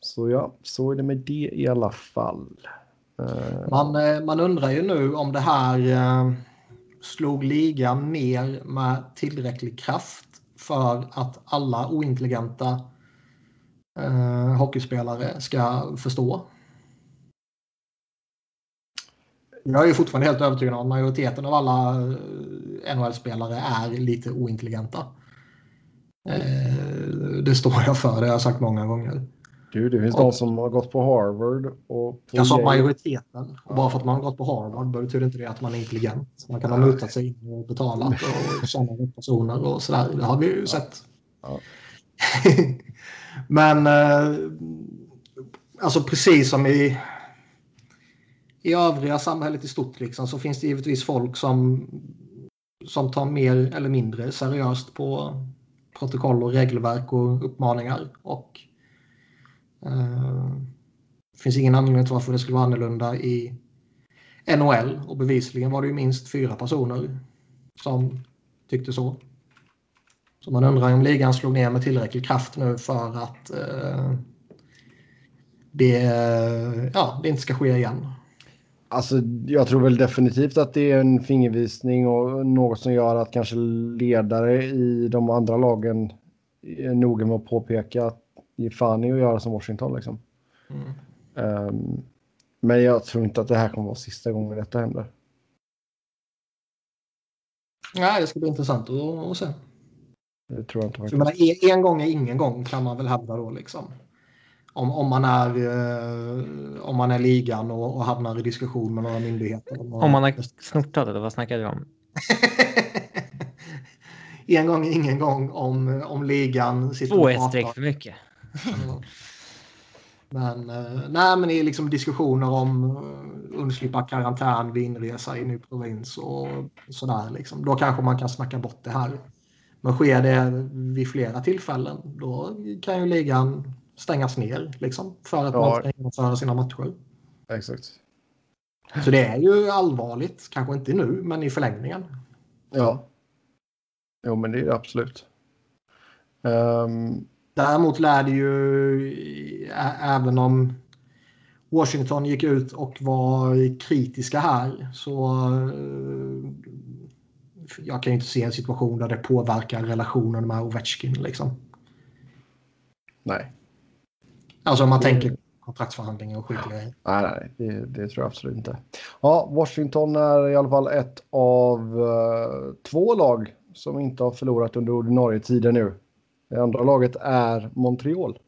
Så ja, så är det med det i alla fall. Eh, man, eh, man undrar ju nu om det här eh, slog ligan ner med tillräcklig kraft för att alla ointelligenta eh, hockeyspelare ska förstå. Jag är ju fortfarande helt övertygad om att majoriteten av alla NHL-spelare är lite ointelligenta. Eh, det står jag för, det har jag sagt många gånger. Du, det finns och, de som har gått på Harvard. Och på jag sa majoriteten. Och bara för att man har gått på Harvard betyder inte det att man är intelligent. Man kan ha mutat sig och betalat och känna personer och sådär. Det har vi ju sett. Ja. Men eh, alltså precis som i, i övriga samhället i stort liksom, så finns det givetvis folk som, som tar mer eller mindre seriöst på protokoll och regelverk och uppmaningar. Och Eh, det finns ingen anledning till varför det skulle vara annorlunda i NHL och bevisligen var det ju minst fyra personer som tyckte så. Så man undrar om ligan slog ner med tillräcklig kraft nu för att eh, det, ja, det inte ska ske igen. Alltså, jag tror väl definitivt att det är en fingervisning och något som gör att kanske ledare i de andra lagen är noga med att påpeka att ge fan i att göra som Washington. Liksom. Mm. Um, men jag tror inte att det här kommer vara sista gången detta händer. Nej, det ska bli intressant att, att se. Det tror jag inte faktiskt. menar, en- gång är ingen gång kan man väl hävda då liksom. Om, om, man är, eh, om man är ligan och, och hamnar i diskussion med några myndigheter. Om man har snortat eller vad snackar du om? en gång är ingen gång om, om ligan sitter Två och ett streck för mycket. Men, eh, nej, men i liksom diskussioner om uh, undslippa karantän vid inresa i ny provins och sådär. Liksom. Då kanske man kan snacka bort det här. Men sker det vid flera tillfällen då kan ju ligan stängas ner liksom, för att Ja. man ska genomföra sina matcher. Exakt. Så det är ju allvarligt. Kanske inte nu, men i förlängningen. Ja. Jo, men det är det absolut. Ehm, Däremot lär det ju, även om Washington gick ut och var kritiska här, så eh, jag kan ju inte se en situation där det påverkar relationen med Ovechkin. Liksom. nej. Alltså om man tänker kontraktsförhandlingar och skitgrejer. Nej, nej, det, det tror jag absolut inte. Ja, Washington är i alla fall ett av eh, två lag som inte har förlorat under ordinarie tider nu. Det andra laget är Montreal.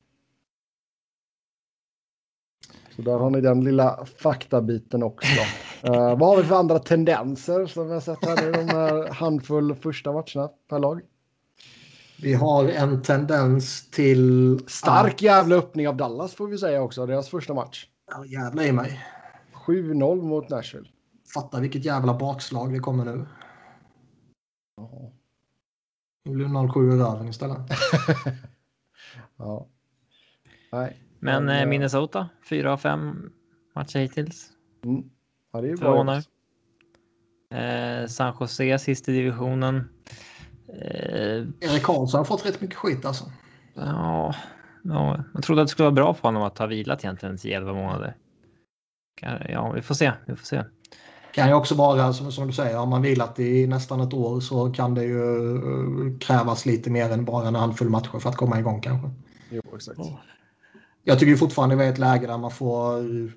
Så där har ni den lilla faktabiten också. Eh, vad har vi för andra tendenser som vi har sett här nu de här handfull första matcherna per lag? Vi har en tendens till... Stark jävla öppning av Dallas får vi säga också, deras första match. Ja, jävlar i mig. 7-0 mot Nashville. Fatta vilket jävla bakslag det kommer nu. Nu blir det 0-7 i röven istället. Ja. Nej. Men Men, eh, eh, Minnesota, fyra av fem matcher hittills. Mm. Ja, det är ju bra. Eh, San Jose sist i divisionen. Eh, Erik Karlsson har fått rätt mycket skit alltså. ja, ja, jag trodde att det skulle vara bra för honom att ha vilat egentligen 10-11 månader. Kan- Ja, vi får se. Vi får se. Kan ju också vara som, som du säger, har man vilat i nästan ett år så kan det ju eh, krävas lite mer än bara en handfull matcher för att komma igång kanske. Jo, exakt. Jag tycker ju fortfarande vi är i ett läge där man får eh,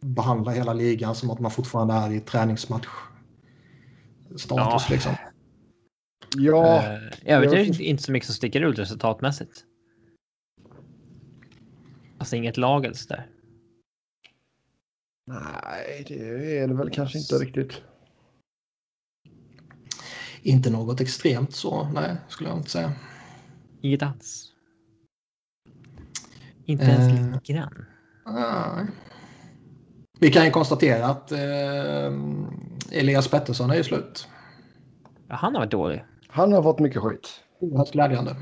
behandla hela ligan som att man fortfarande är i träningsmatch. Status Ja. liksom. Ja, I övrigt är jag inte så mycket som sticker ut resultatmässigt. Alltså inget lag eller sådär. Nej, det är det väl kanske inte riktigt. Inte något extremt så, nej, skulle jag inte säga. Inget alls. Inte ens Eh. lite grann. Nej. Vi kan ju konstatera att eh, Elias Pettersson är ju slut. Ja, han har varit dålig. Han har fått mycket skit. Oerhört glädjande.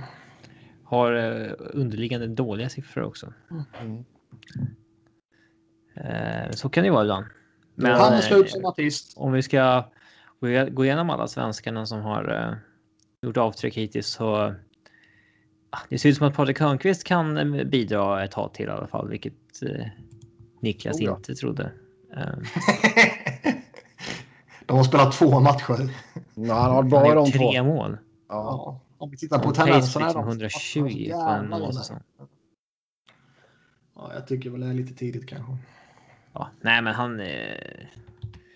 Har eh, underliggande dåliga siffror också. Mm. Eh, så kan det ju vara ibland. Men Han är eh, slut som artist. om vi ska gå igenom alla svenskarna som har eh, gjort avtryck hittills så ah, det ser ut som att Patrik Hörnqvist kan eh, bidra ett tag till i alla fall, vilket eh, Niklas Oh ja. inte trodde. Eh, De har spelat två matcher. Ja, han har har de två. tre mål. Ja. Om vi tittar på tendenserna. liksom är de- 120 på en målsäsong. Ja, jag tycker väl det är lite tidigt kanske. Ja, nej, men han. Eh,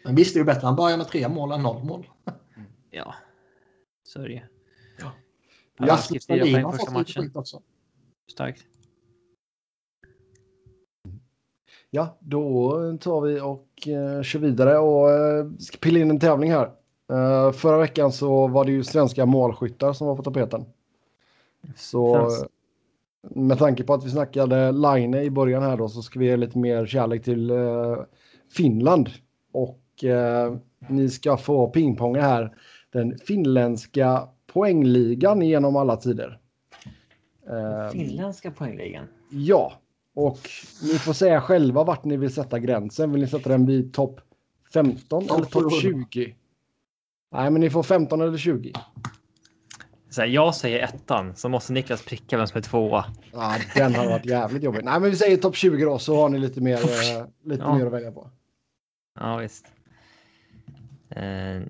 Men visst är det bättre han börjar med tre mål än noll mål. ja, så är det ju. Ja. Stalin poäng har fått lite skit också. Starkt. Ja, då tar vi och eh, kör vidare och eh, ska pilla in en tävling här. Eh, förra veckan så var det ju svenska målskyttar som var på tapeten. Så Fast- med tanke på att vi snackade Line i början här då så ska vi ge lite mer kärlek till eh, Finland. Och eh, ni ska få pingponga här den finländska poängligan genom alla tider. Eh, Finländska poängligan. Ja, och ni får säga själva vart ni vill sätta gränsen. Vill ni sätta den vid topp 15 Topp eller topp 700. 20? Nej, men ni får 15 eller 20. Så här, jag säger ettan, så måste Niklas pricka vem som är tvåa. Ja, den har varit jävligt jobbig. Nej, men vi säger topp 20 då så har ni lite mer, eh, lite Ja. mer att välja på. Ja, visst. Eh,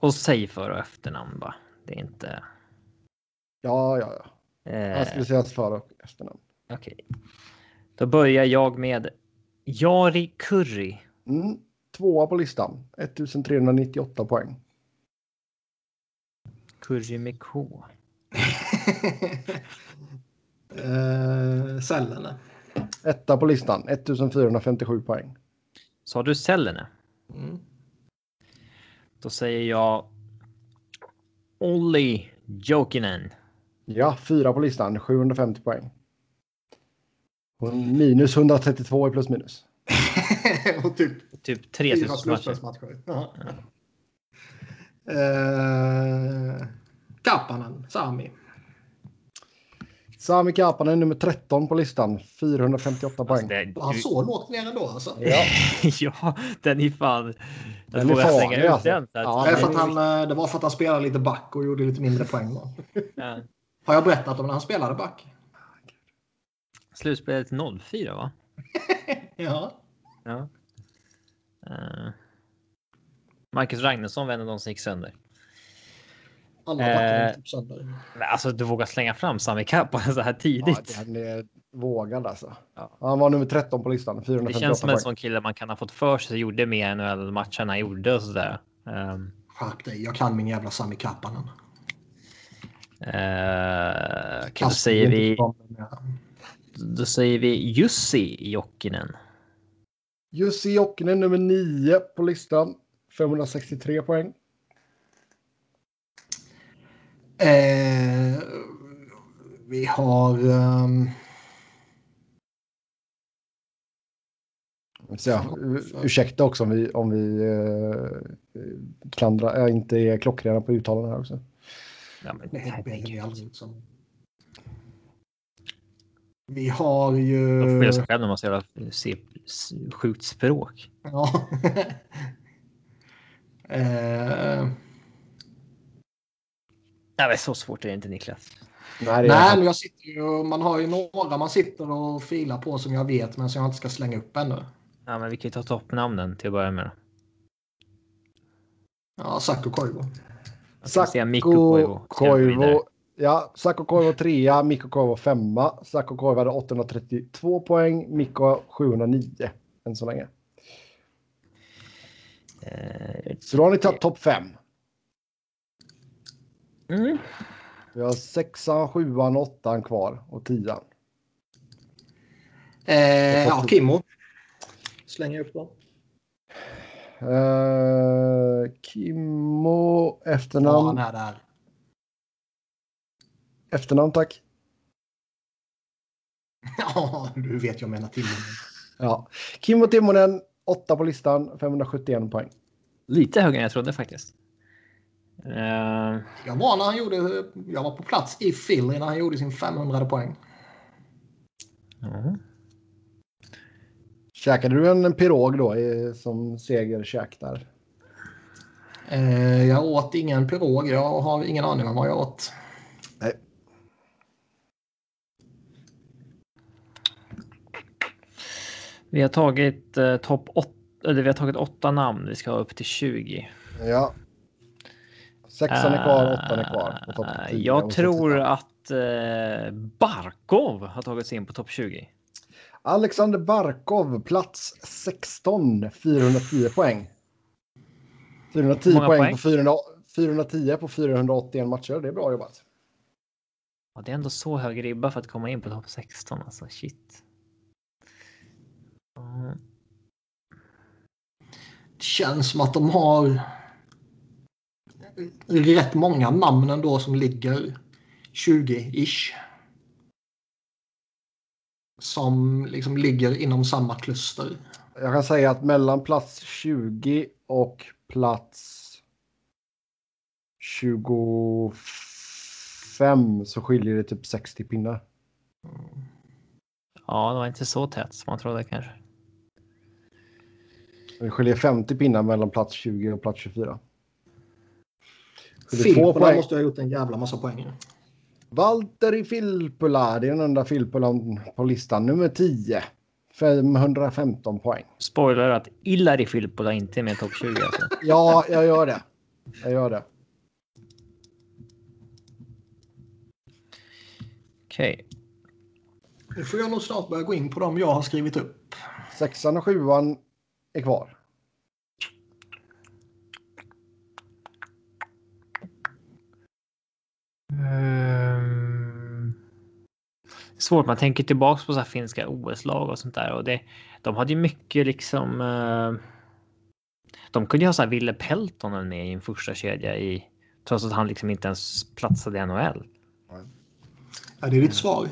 och säg för och efternamn bara. Det är inte... Ja, ja, ja. Eh, Jag skulle säga för och efternamn. Okej. Då börjar jag med Jari Kurri. Mm. Tvåa på listan. 1398 poäng. Kurri med K. eh, Sällene. Etta på listan. 1457 poäng. Sa du Sellene? Mm. Då säger jag Olli Jokinen. Ja, fyra på listan. 750 poäng. Och minus 132 i plus minus. och typ Typ fyra 3000 matcher. slutspelsmatcher. Ja. Eh, Kappanen, Sami. Sami Kapanen nummer 13 på listan. 458 poäng. Alltså, det, han så lågt ner ändå alltså? Ja. ja, den är fan... Den Jag är farlig, alltså. den. Så att, Ja, det, är för men- att han, eh, det var för att han spelade lite back och gjorde lite mindre poäng. Då. ja. Har jag berättat om när han spelade back? Slutspelet 04 va? Ja. Ja. Eh, Marcus Ragnarsson var en av de som gick sönder. Alla backar Eh. sönder. Men alltså du vågar slänga fram Sami Kappanen så här Ja, tidigt. han är vågad alltså. Ja. Han var nummer 13 på listan. det 458 känns som en sån kille man kan ha fått för sig gjorde med NHL-matchen han gjorde och sådär. Um, Skärp dig, jag kan min jävla Sami Kappanen. uh, okay, då Kasper säger vi. det. Då säger vi Jussi Jokinen. Jussi Jokinen nummer 9 på listan. 563 poäng. Eh, vi har... ehm, Så, ursäkta också om vi, om vi eh, klandrar, äh, inte är klockrena på uttalen här också. Ja, men, det är herregud. aldrig ut som. Vi har ju... De får sig själv när man ska se s- sjukt språk. Ja. eh, Nej, men så svårt är det inte Niklas. Nej, nej, men jag sitter ju, man har ju några man sitter och filar på som jag vet men som jag inte ska slänga upp ännu. Ja, men vi kan ju ta toppnamnen till att börja med. då. Ja, Sacco Koivu. Vidare? Koivu. Ja, Sakko Koivu trea, Mikko Koivu femma. Sakko Koivu hade 832 poäng, Mikko 709 än så länge. Eh, Så då har ni tagit topp fem. Mm. Vi har sexan, sjuan, åttan kvar och tian. Eh, ja, Kimmo. Slänger upp dem. Uh, Kimmo, Ja, efternamn. han är där. Efternamn tack. Ja, du vet jag menar Timmo. Ja. Kimmo Timonen, åtta på listan, 571 poäng. Lite högre än jag trodde faktiskt. Eh, Jag var när han gjorde... Jag var på plats i Philly när han gjorde sin 500 poäng. ja. Käkade du en pirog då i, som segerkäk där? Eh, jag åt ingen pirog. Jag har ingen aning om vad jag åt. Vi har tagit eh, topp 8. Eller vi har tagit åtta namn. Vi ska ha upp till 20. Ja. Sexan är kvar, åttan är kvar. På topp Eh, 10. Jag Och så tror att eh, Barkov har tagit sig in på topp 20. Alexander Barkov, plats 16, 410 poäng. 410 Många poäng, poäng? På 400, 410 på 481 matcher. Det är bra jobbat. Ja, det är ändå så hög ribba för att komma in på topp 16. Alltså shit. Det känns som att de har rätt många namn ändå som ligger 20-ish. Som liksom ligger inom samma kluster. Jag kan säga att mellan plats 20 och plats 25 så skiljer det typ 60 pinnar. Ja, det var inte så tätt som man trodde kanske. Det skiljer 50 pinnar mellan plats 20 och plats 24. Filppula måste ha gjort en jävla massa poäng. Valtteri Filppula, det är den enda Filppulan på listan, nummer 10. 515 poäng. Spoiler att Ilari Filppula inte är med i topp 20. Alltså. Ja, jag gör det. Jag gör det. Okej. Okay. Nu får jag nog snart börja gå in på dem jag har skrivit upp. Sexan och sjuan är kvar. Um, svårt. Man tänker tillbaka på så finska OS-lag och sånt där och det. De hade ju mycket liksom. Uh, de kunde ju ha så här Ville Peltonen med i en första kedja i trots att han liksom inte ens platsade i NHL. Ja, det är ditt svar.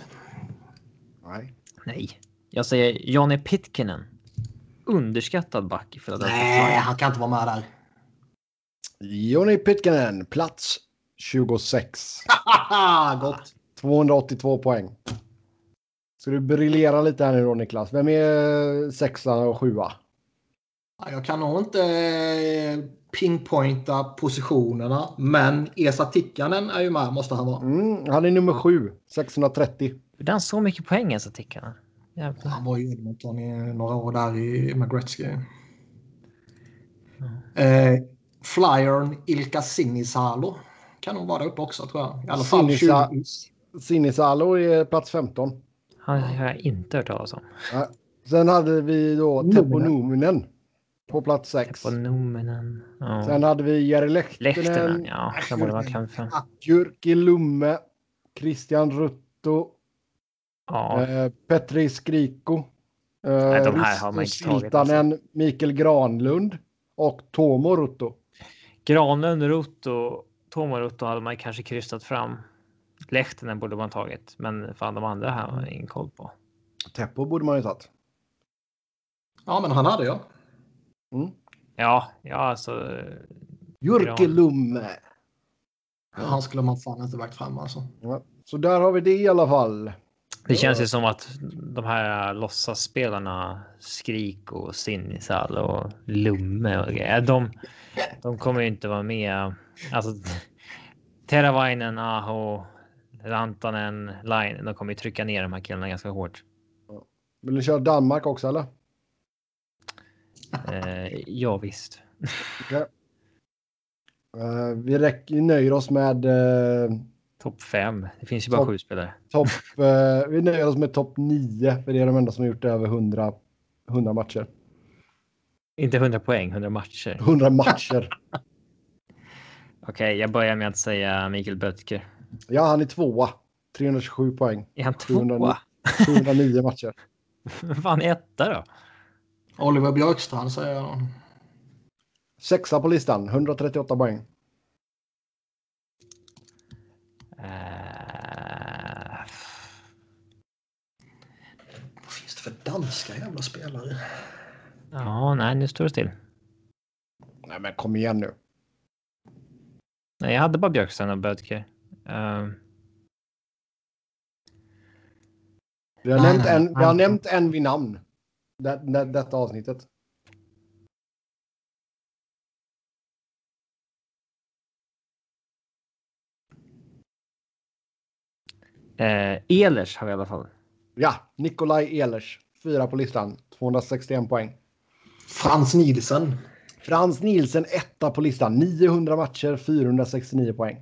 Nej. Nej, jag säger Johnny Pitkinen. Underskattad back i Philadelphia. Nej, han kan inte vara med där. Johnny Pitkinen, plats 26. Gott. 282 poäng. Ska du briljera lite här nu då Niklas? Vem är sexa och sjua? Jag kan nog inte eh, pinpointa positionerna, men Esa Tikkanen är ju med, måste han vara. Mm, han är nummer sju, 630. Gjorde han så mycket poäng Esa Tikkanen? Jävlar. Han var ju Edmonton i några år där i McGretzky. Mm. Eh, Flyern Ilka Sinisalo kan nog vara där uppe också tror jag. I alla fall Sinisa, 20. Sinisalo är plats 15. Han har jag inte hört talas om. Ja. Sen hade vi då Teppo Numinen på plats 6. Teppo Numinen. Ja. Sen hade vi Jari Lehtinen. Lehtinen, ja. Det borde vara kanske. Jyrki Lumme. Christian Rutto. Ja. Eh, Petri Skriko. Eh, Nej, de här har man inte tagit. Alltså. Mikael Granlund och Tomo Rutto. Granlund, Rutto, Tomo Rutto hade man kanske krystat fram. Lehtinen borde man tagit, men fan de andra här har jag ingen koll på. Teppo borde man ju tagit. Ja, men han hade jag. Mm. Ja, ja alltså. Jurke Lumme. Ja, han skulle man fan inte vägt fram alltså. Ja, så där har vi det i alla fall. Det känns ju som att de här låtsasspelarna Skrik och Sinisal och Lumme och grejer. De, de kommer ju inte vara med. Alltså Teravainen, Aho, Rantanen, Line. De kommer ju trycka ner de här killarna ganska hårt. Vill du köra Danmark också eller? Eh, ja visst. Okay. Uh, vi, räcker, vi nöjer oss med uh, Topp fem. Det finns ju bara top, sju spelare. Top, uh, vi nöjer oss med topp nio. För det är de enda som har gjort över 100, 100 matcher. Inte 100 poäng, 100 matcher. 100 matcher. Okej, okay, jag börjar med att säga Mikael Böttger. Ja, han är tvåa. 327 poäng. Är han tvåa? 709 matcher. Vad fan är etta då? Oliver Björkstrand säger jag. Sexa på listan, 138 poäng. Uh... Vad finns det för danska jävla spelare? Ja, nej, nu står det still. Nej, men kom igen nu. Nej, jag hade bara Björkstrand och Bödker. Uh... Vi har, nej, nämnt, en, vi har nämnt en vid namn. Det, det, detta avsnittet. Eh, Ehlers har vi i alla fall. Ja, Nikolaj Ehlers. Fyra på listan. 261 poäng. Frans Nielsen. Frans Nielsen etta på listan. 900 matcher, 469 poäng.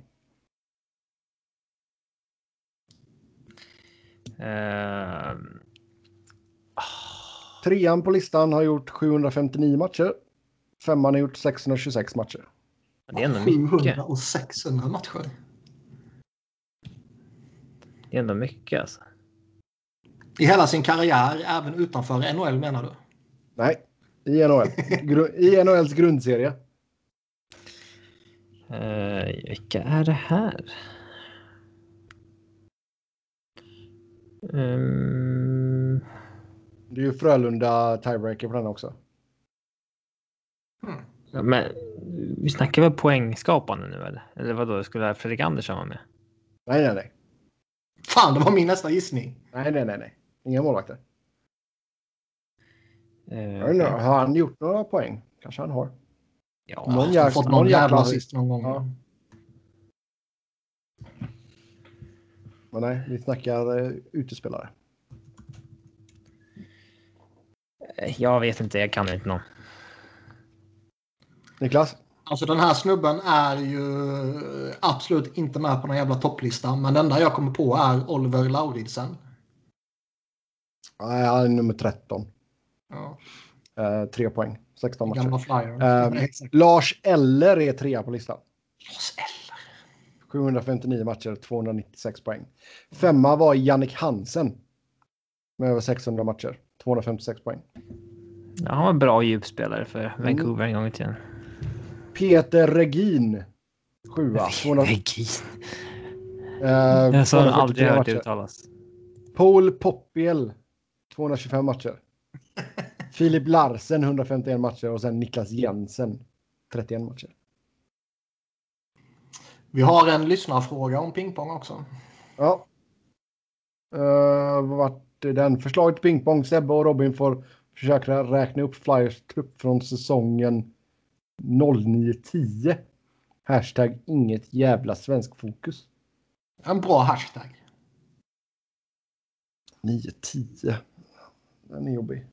Uh... Trean på listan har gjort 759 matcher. Femman har gjort 626 matcher. Det är ändå mycket. 700 och 600 matcher. Det är ändå mycket alltså. I hela sin karriär, även utanför NHL menar du? Nej, i NHL. I NHLs grundserie. Uh, vilka är det här? Um, Det är ju Frölunda tiebreaker på den också. Mm. ja, men vi snackar väl poängskapande nu eller? Eller vadå, skulle Fredrik Andersson vara med? Nej, nej, nej. Fan, det var min nästa gissning. Nej, nej, nej, nej. Inga målvakter. Eh, Jag inte, Har han gjort några poäng? Kanske han har. ja, Någon Han har fått någon någon jävla assist någon gång. Ja. Men nej, vi snackar uh, utespelare. Eh, jag vet inte, jag kan inte någon. Niklas? Alltså den här snubben är ju absolut inte med på någon jävla topplista. Men det enda jag kommer på är Oliver Lauridsen. Nej, han är nummer 13. Ja, Uh, tre poäng. 16 matcher. gamla flyer. Exakt. Lars Eller är trea på listan. Lars Eller. 759 matcher, 296 poäng. Femma var Jannik Hansen. Med över 600 matcher, 256 poäng. Ja, han var en bra djupspelare för Vancouver en gång i tiden. Peter Regin. Sjua. 200, Regin. eh, Jag 273 aldrig hört matcher. uttalas. Paul Poppiel. 225 matcher. Filip Larsen 151 matcher och sen Niklas Jensen 31 matcher. Vi har en lyssnarfråga om pingpong också. Ja. Uh, vart är den? Förslag till pingpong. Sebbe och Robin får försöka räkna upp Flyers trupp från säsongen 09-10. Hashtag inget jävla svensk fokus. En bra hashtag. 9-10. Den är jobbig.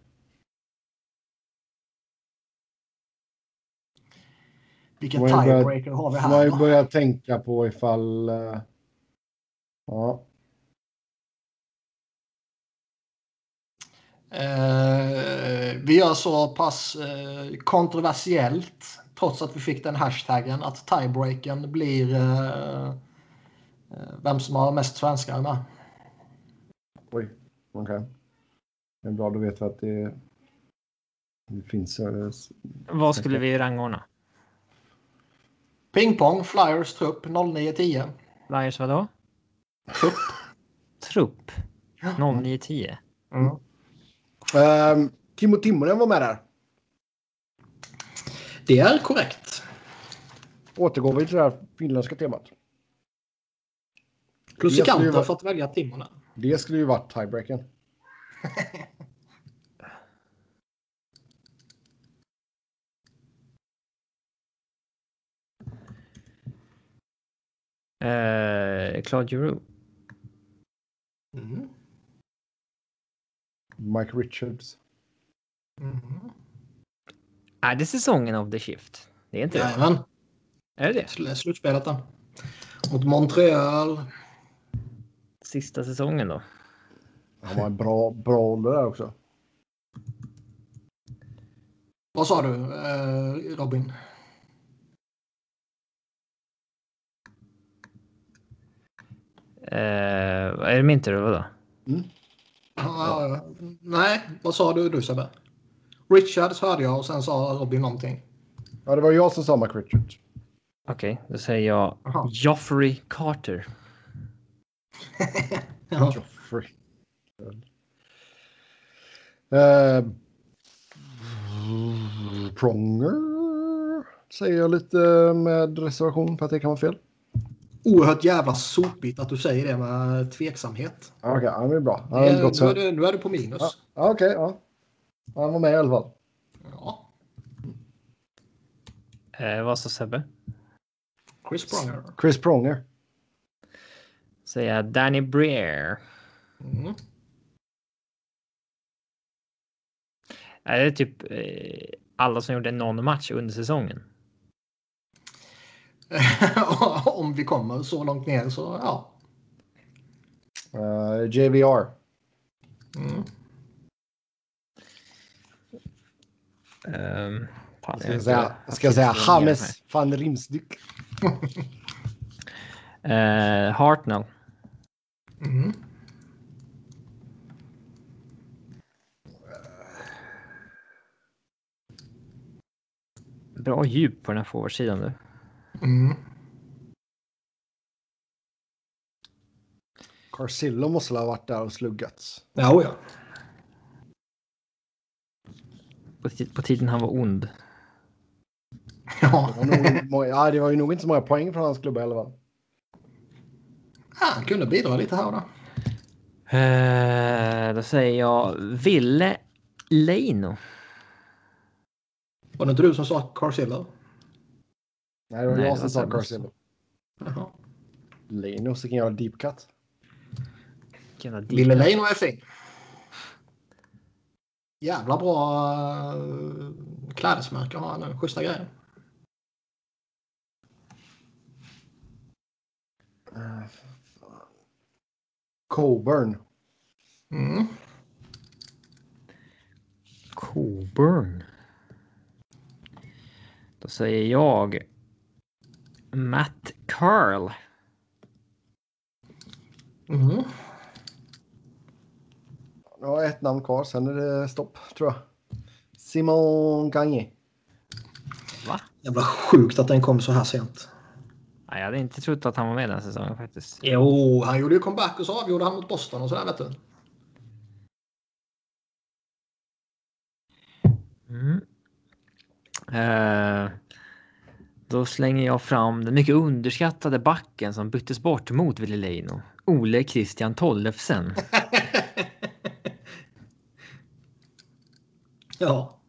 Vilken tiebreaker har vi man här? ju då? börja tänka på ifall... eh, ja. Eh, vi gör så pass eh, kontroversiellt, trots att vi fick den hashtaggen, att tiebreaken blir eh, vem som har mest svenskar med. Oj. Okej. Det är bra, då vet vi att det, det finns... eh, Vad skulle vi rangordna? Pingpong, Flyers trupp 0910. Flyers vadå? Trupp. Trupp. 0910. Mm. Ehm, Kimmo Timonen var med där. Det är korrekt. Återgår vi till det här finländska temat. Plus i Det skulle ju kanten vara- för att välja Timonen. Det skulle ju varit tiebreaken. Eh, Claude Giroux. Mm. Mike Richards. Mm. Är det säsongen of the shift? Det är inte det? Jajamän. Är det det? Sl- Slutspelet då. Mot Montreal. Sista säsongen då? Han var en bra, bra ålder där också. Vad sa du eh, Robin? Är det min tur? Vadå? Nej, vad sa du du Sebbe? Richards hörde jag och sen sa Robin någonting. Ja, det var jag som sa Mike Richards. Okej, då säger jag Aha. Joffrey Carter. Ja. Joffrey. Uh, Pronger säger jag lite med reservation för att det kan vara fel. Oerhört jävla sopigt att du säger det med tveksamhet. Okej, ja, det är bra. Han har Eh, nu, är så... du, nu är du på minus. Ja, Okej, ja. Han var med i alla fall. Ja. Eh, vad sa Sebbe? Chris Pronger. Chris Pronger. Säger jag Danny Breer. Mm. Är det typ eh, alla som gjorde någon match under säsongen? Om vi kommer så långt ner så ja. Uh, JVR. Mm. Um, fan, Ska jag säga, ska jag säga James van Rimsdyk. Uh, Hartnell. Mm. Bra djup på den här forwardsidan du. Mm. Carcillo måste ha varit där och sluggats. Ja, ja. På, på tiden han var ond. Ja, Det var, ja, det var ju nog inte så många poäng från hans klubba i alla fall. han kunde bidra lite här och där. Eh, då säger jag Ville Leino. Var det inte du som sa Carcillo? Nej, det var Nej, jag som sa. Carcillo. Jaha. Linus kan göra deep cut. Ville Leino är fin. Jävla bra uh, klädesmärke har han nu. Schyssta grejer. Uh, Coburn. Mm. Coburn. Då säger jag Matt Carl. Mm. Jag har ett namn kvar, sen är det stopp tror jag. Simon Gagné. Va? Jävla sjukt att den kom så här sent. Nej, jag hade inte trott att han var med den säsongen faktiskt. Jo, han gjorde ju comeback och så avgjorde han mot Boston och sådär vet du. Mm. Eh, då slänger jag fram den mycket underskattade backen som byttes bort mot Ville Leino. Ole Christian Tollefsen. Ja.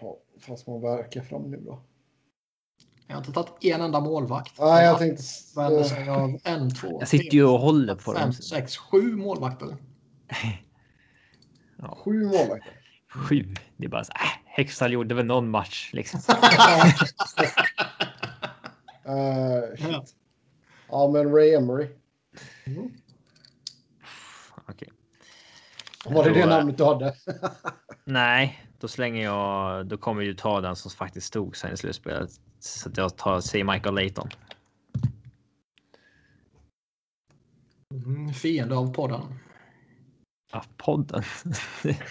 Ja, ska man verka fram nu då? Jag har inte tagit en enda målvakt. Nej, jag tänkte... Men jag en, två, Jag sitter ju och håller på fem, dem. sex, sju målvakter. Sju målvakter. Sju. Det är bara så äh, Hextall gjorde väl någon match liksom. Eh, shit. Ja, men Ray Emery. Okej. Var det Då, det eh, namnet du hade? Nej, då slänger jag. Då kommer du ta den som faktiskt stod sen i slutspelet. Så att jag tar, säger Michael Layton. Mm, fiende av podden. Podden.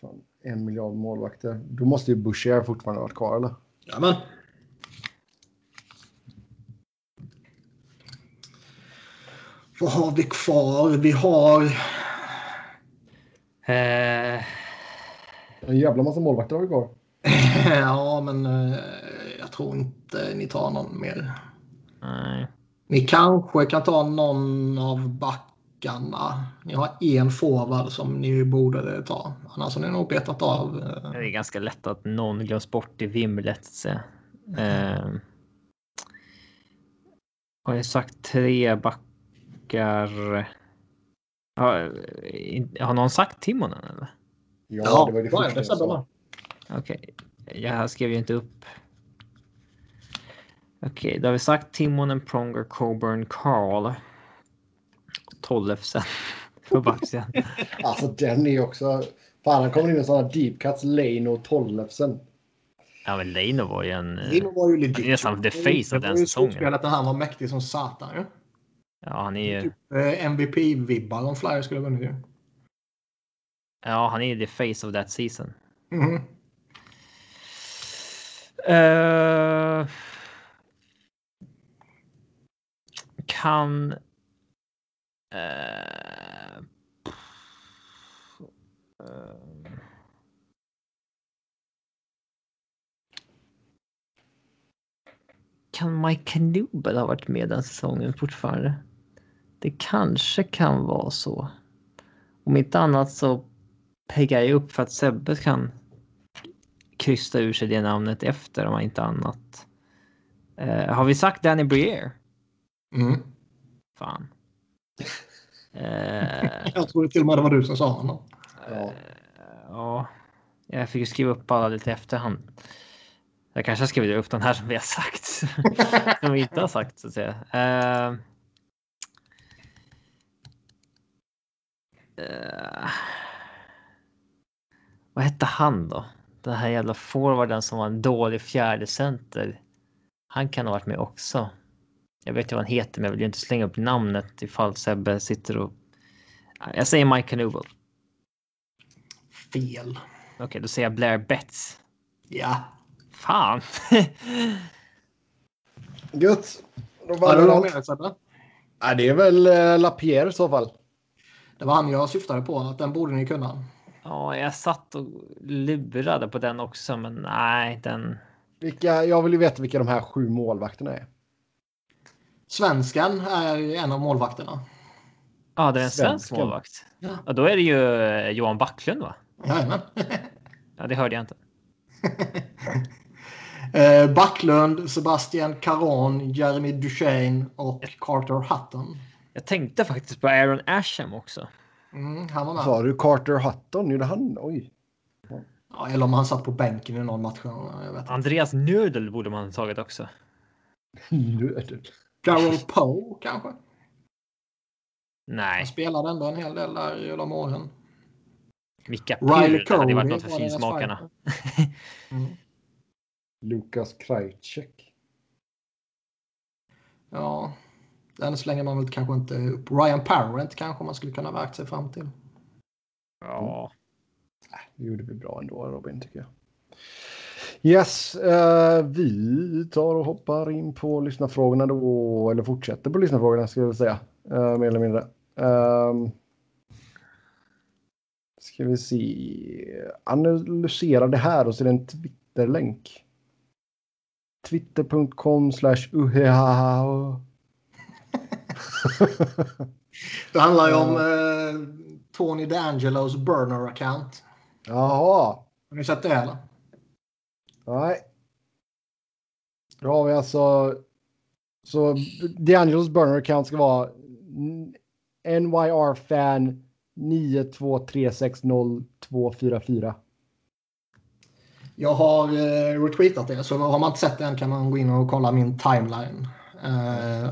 Fan, en miljard målvakter. Då måste ju Boucher fortfarande varit kvar, eller? Ja, men. Vad har vi kvar? Vi har... eh, En jävla massa målvakter har vi kvar. ja, men eh, jag tror inte ni tar någon mer. Nej. Ni kanske kan ta någon av backarna. Ni har en forward som ni borde ta. Annars har ni nog betat av. eh, Det är ganska lätt att någon glöms bort i vimlet. Så. Eh, har jag sagt tre backar? Har, in- har någon sagt Timonen eller? Ja, det var det första jag sa. Okej, jag skrev ju inte upp. Okej, då har vi sagt Timonen, Pronger, Coburn, Carl. Tollefsen på backsidan. Alltså den är också... Fan, han kommer in med sådana deep cuts, Lane och Tollefsen. Ja, men Leino var ju en... Lino var ju legit. Det är nästan the face av Det den var ju säsongen. slutspelet när han var mäktig som satan ju. Ja, han är ju... Eh, MVP-vibbar om Flyers skulle ha vunnit ju. Ja, han är ju the face of that season. Mhm. Eh, kan... eh, kan Mike Knubel ha varit med den säsongen fortfarande? Det kanske kan vara så. Om inte annat så peggar jag upp för att Sebbe kan krysta ur sig det namnet efter om inte annat. Eh, har vi sagt Danny Breer? Mm. Fan. Eh, Jag tror till och med det var du som sa honom. Ja. ja, jag fick ju skriva upp alla lite efterhand. Jag kanske skriver upp den här som vi har sagt. som vi inte har sagt så att säga. Eh, eh, vad hette han då? Den här jävla forwarden som var en dålig fjärde center. Han kan ha varit med också. Jag vet inte vad han heter, men jag vill ju inte slänga upp namnet ifall Sebbe sitter och... Jag säger Mike Canuvel. fel. Okej, okay, då säger jag Blair Betts. Ja. Fan. Gött. Då var det någon Nej, det är väl äh, Lapierre i så fall. Det var han jag syftade på. Att den borde ni kunna. Ja, jag satt och lurade på den också, men nej, den. Vilka, jag vill ju veta vilka de här sju målvakterna är. Svenskan är en av målvakterna. Ja, det är en svensk målvakt. Ja. ja. då är det ju eh, Johan Backlund, va? Jajamän. ja, det hörde jag inte. eh, Backlund, Sebastian Caron, Jeremy Duchene och Carter Hutton. Jag tänkte faktiskt på Aaron Asham också. Mm, han var med. Sa du Carter Hutton? Gjorde han? Oj. Ja, eller om han satt på bänken i någon match. Andreas Nödel borde man ha tagit också. Nödel. Carol Poe kanske? Nej. Han spelade ändå en hel del där i de åren. Micka Riley Det hade varit något för finsmakarna. mm. Lukas Krajcek. Ja, den slänger man väl kanske inte upp. Ryan Parent kanske man skulle kunna verka sig fram till. Ja. Mm. Det gjorde vi bra ändå Robin tycker jag. Yes, uh, vi tar och hoppar in på lyssnarfrågorna då, eller fortsätter på lyssnarfrågorna ska jag säga, uh, mer eller mindre. Um, ska vi se, analysera det här och så är det en Twitterlänk. Twitter.com slash det handlar ju om uh, Tony D'Angelos burner account. Jaha. Har ni sett det eller? Nej. Då har vi alltså... Så DeAngelos burner account ska vara NYR fan 92360 Jag har eh, retweetat det, så har man inte sett det än kan man gå in och kolla min timeline. Eh,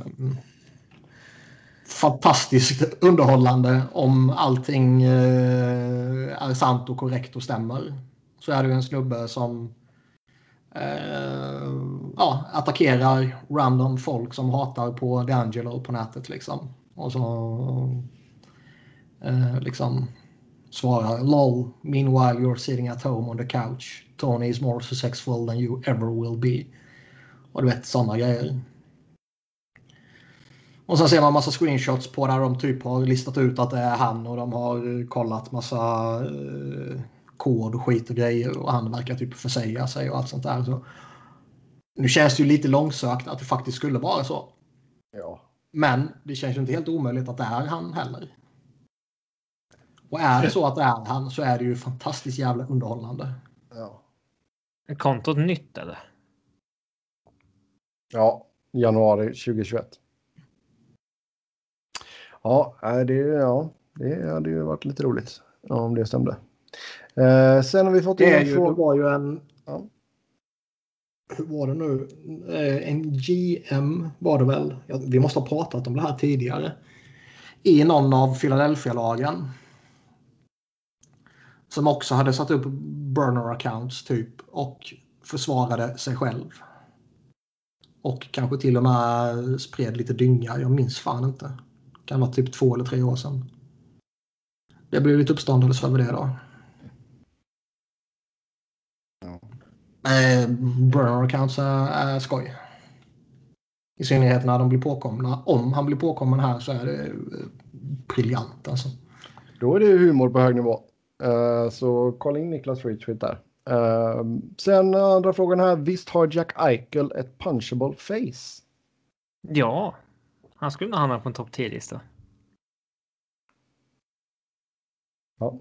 fantastiskt underhållande om allting eh, är sant och korrekt och stämmer. Så är det ju en snubbe som eh, ja, attackerar random folk som hatar på D'Angelo på nätet liksom. Och så eh, liksom svarar LOL. Meanwhile you're sitting at home on the couch. Tony is more successful than you ever will be. Och du vet sådana grejer. Och sen ser man massa screenshots på där de typ har listat ut att det är han och de har kollat massa eh, kod och skit och grejer och han verkar typ försäga sig och allt sånt där. Så nu känns det ju lite långsökt att det faktiskt skulle vara så. Ja. Men det känns ju inte helt omöjligt att det är han heller. Och är det så att det är han så är det ju fantastiskt jävla underhållande. Ja. Är kontot nytt eller? Ja, januari 2021. Ja, det, ja, det hade ju varit lite roligt om det stämde. Eh, sen har vi fått det, ju, det var ju en... Ja. Hur var det nu? Eh, en GM var det väl. Vi måste ha pratat om det här tidigare. I någon av Philadelphia-lagen. Som också hade satt upp burner accounts typ och försvarade sig själv. Och kanske till och med spred lite dynga. Jag minns fan inte. Kan vara typ två eller tre år sedan. Det blev lite uppståndelse över det då. Eh, burner accounts är, är skoj. I synnerhet när de blir påkomna. Om han blir påkommen här så är det eh, briljant alltså. Då är det humor på hög nivå. Uh, så kolla in Niklas Retweet där. Uh, sen andra frågan här. Visst har Jack Eichel ett punchable face? Ja, han skulle nog hamna på en topp 10-lista. Ja.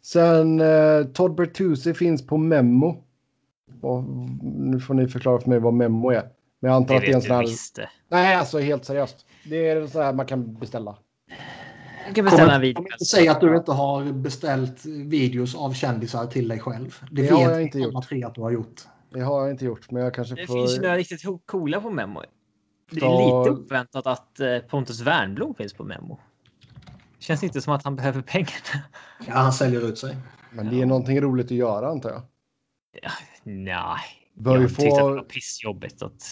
Sen uh, Todd Bertuzzi finns på Memo. Och nu får ni förklara för mig vad memo är. Men jag antar det att det är en sån här... Visste. Nej, alltså helt seriöst. Det är så här man kan beställa. Du kan beställa en video. Säg att du inte har beställt videos av kändisar till dig själv. Det, det har jag inte gjort. Tre att du har gjort. Det har jag inte gjort, men jag kanske det får... finns ju några riktigt coola på Memo. Det är lite uppväntat att eh, Pontus Wernbloom finns på Memo. Känns inte som att han behöver pengarna. Ja, han säljer ut sig. Men det är någonting roligt att göra antar jag. Nej. Bör jag få... tyckte att det var pissjobbigt. Att...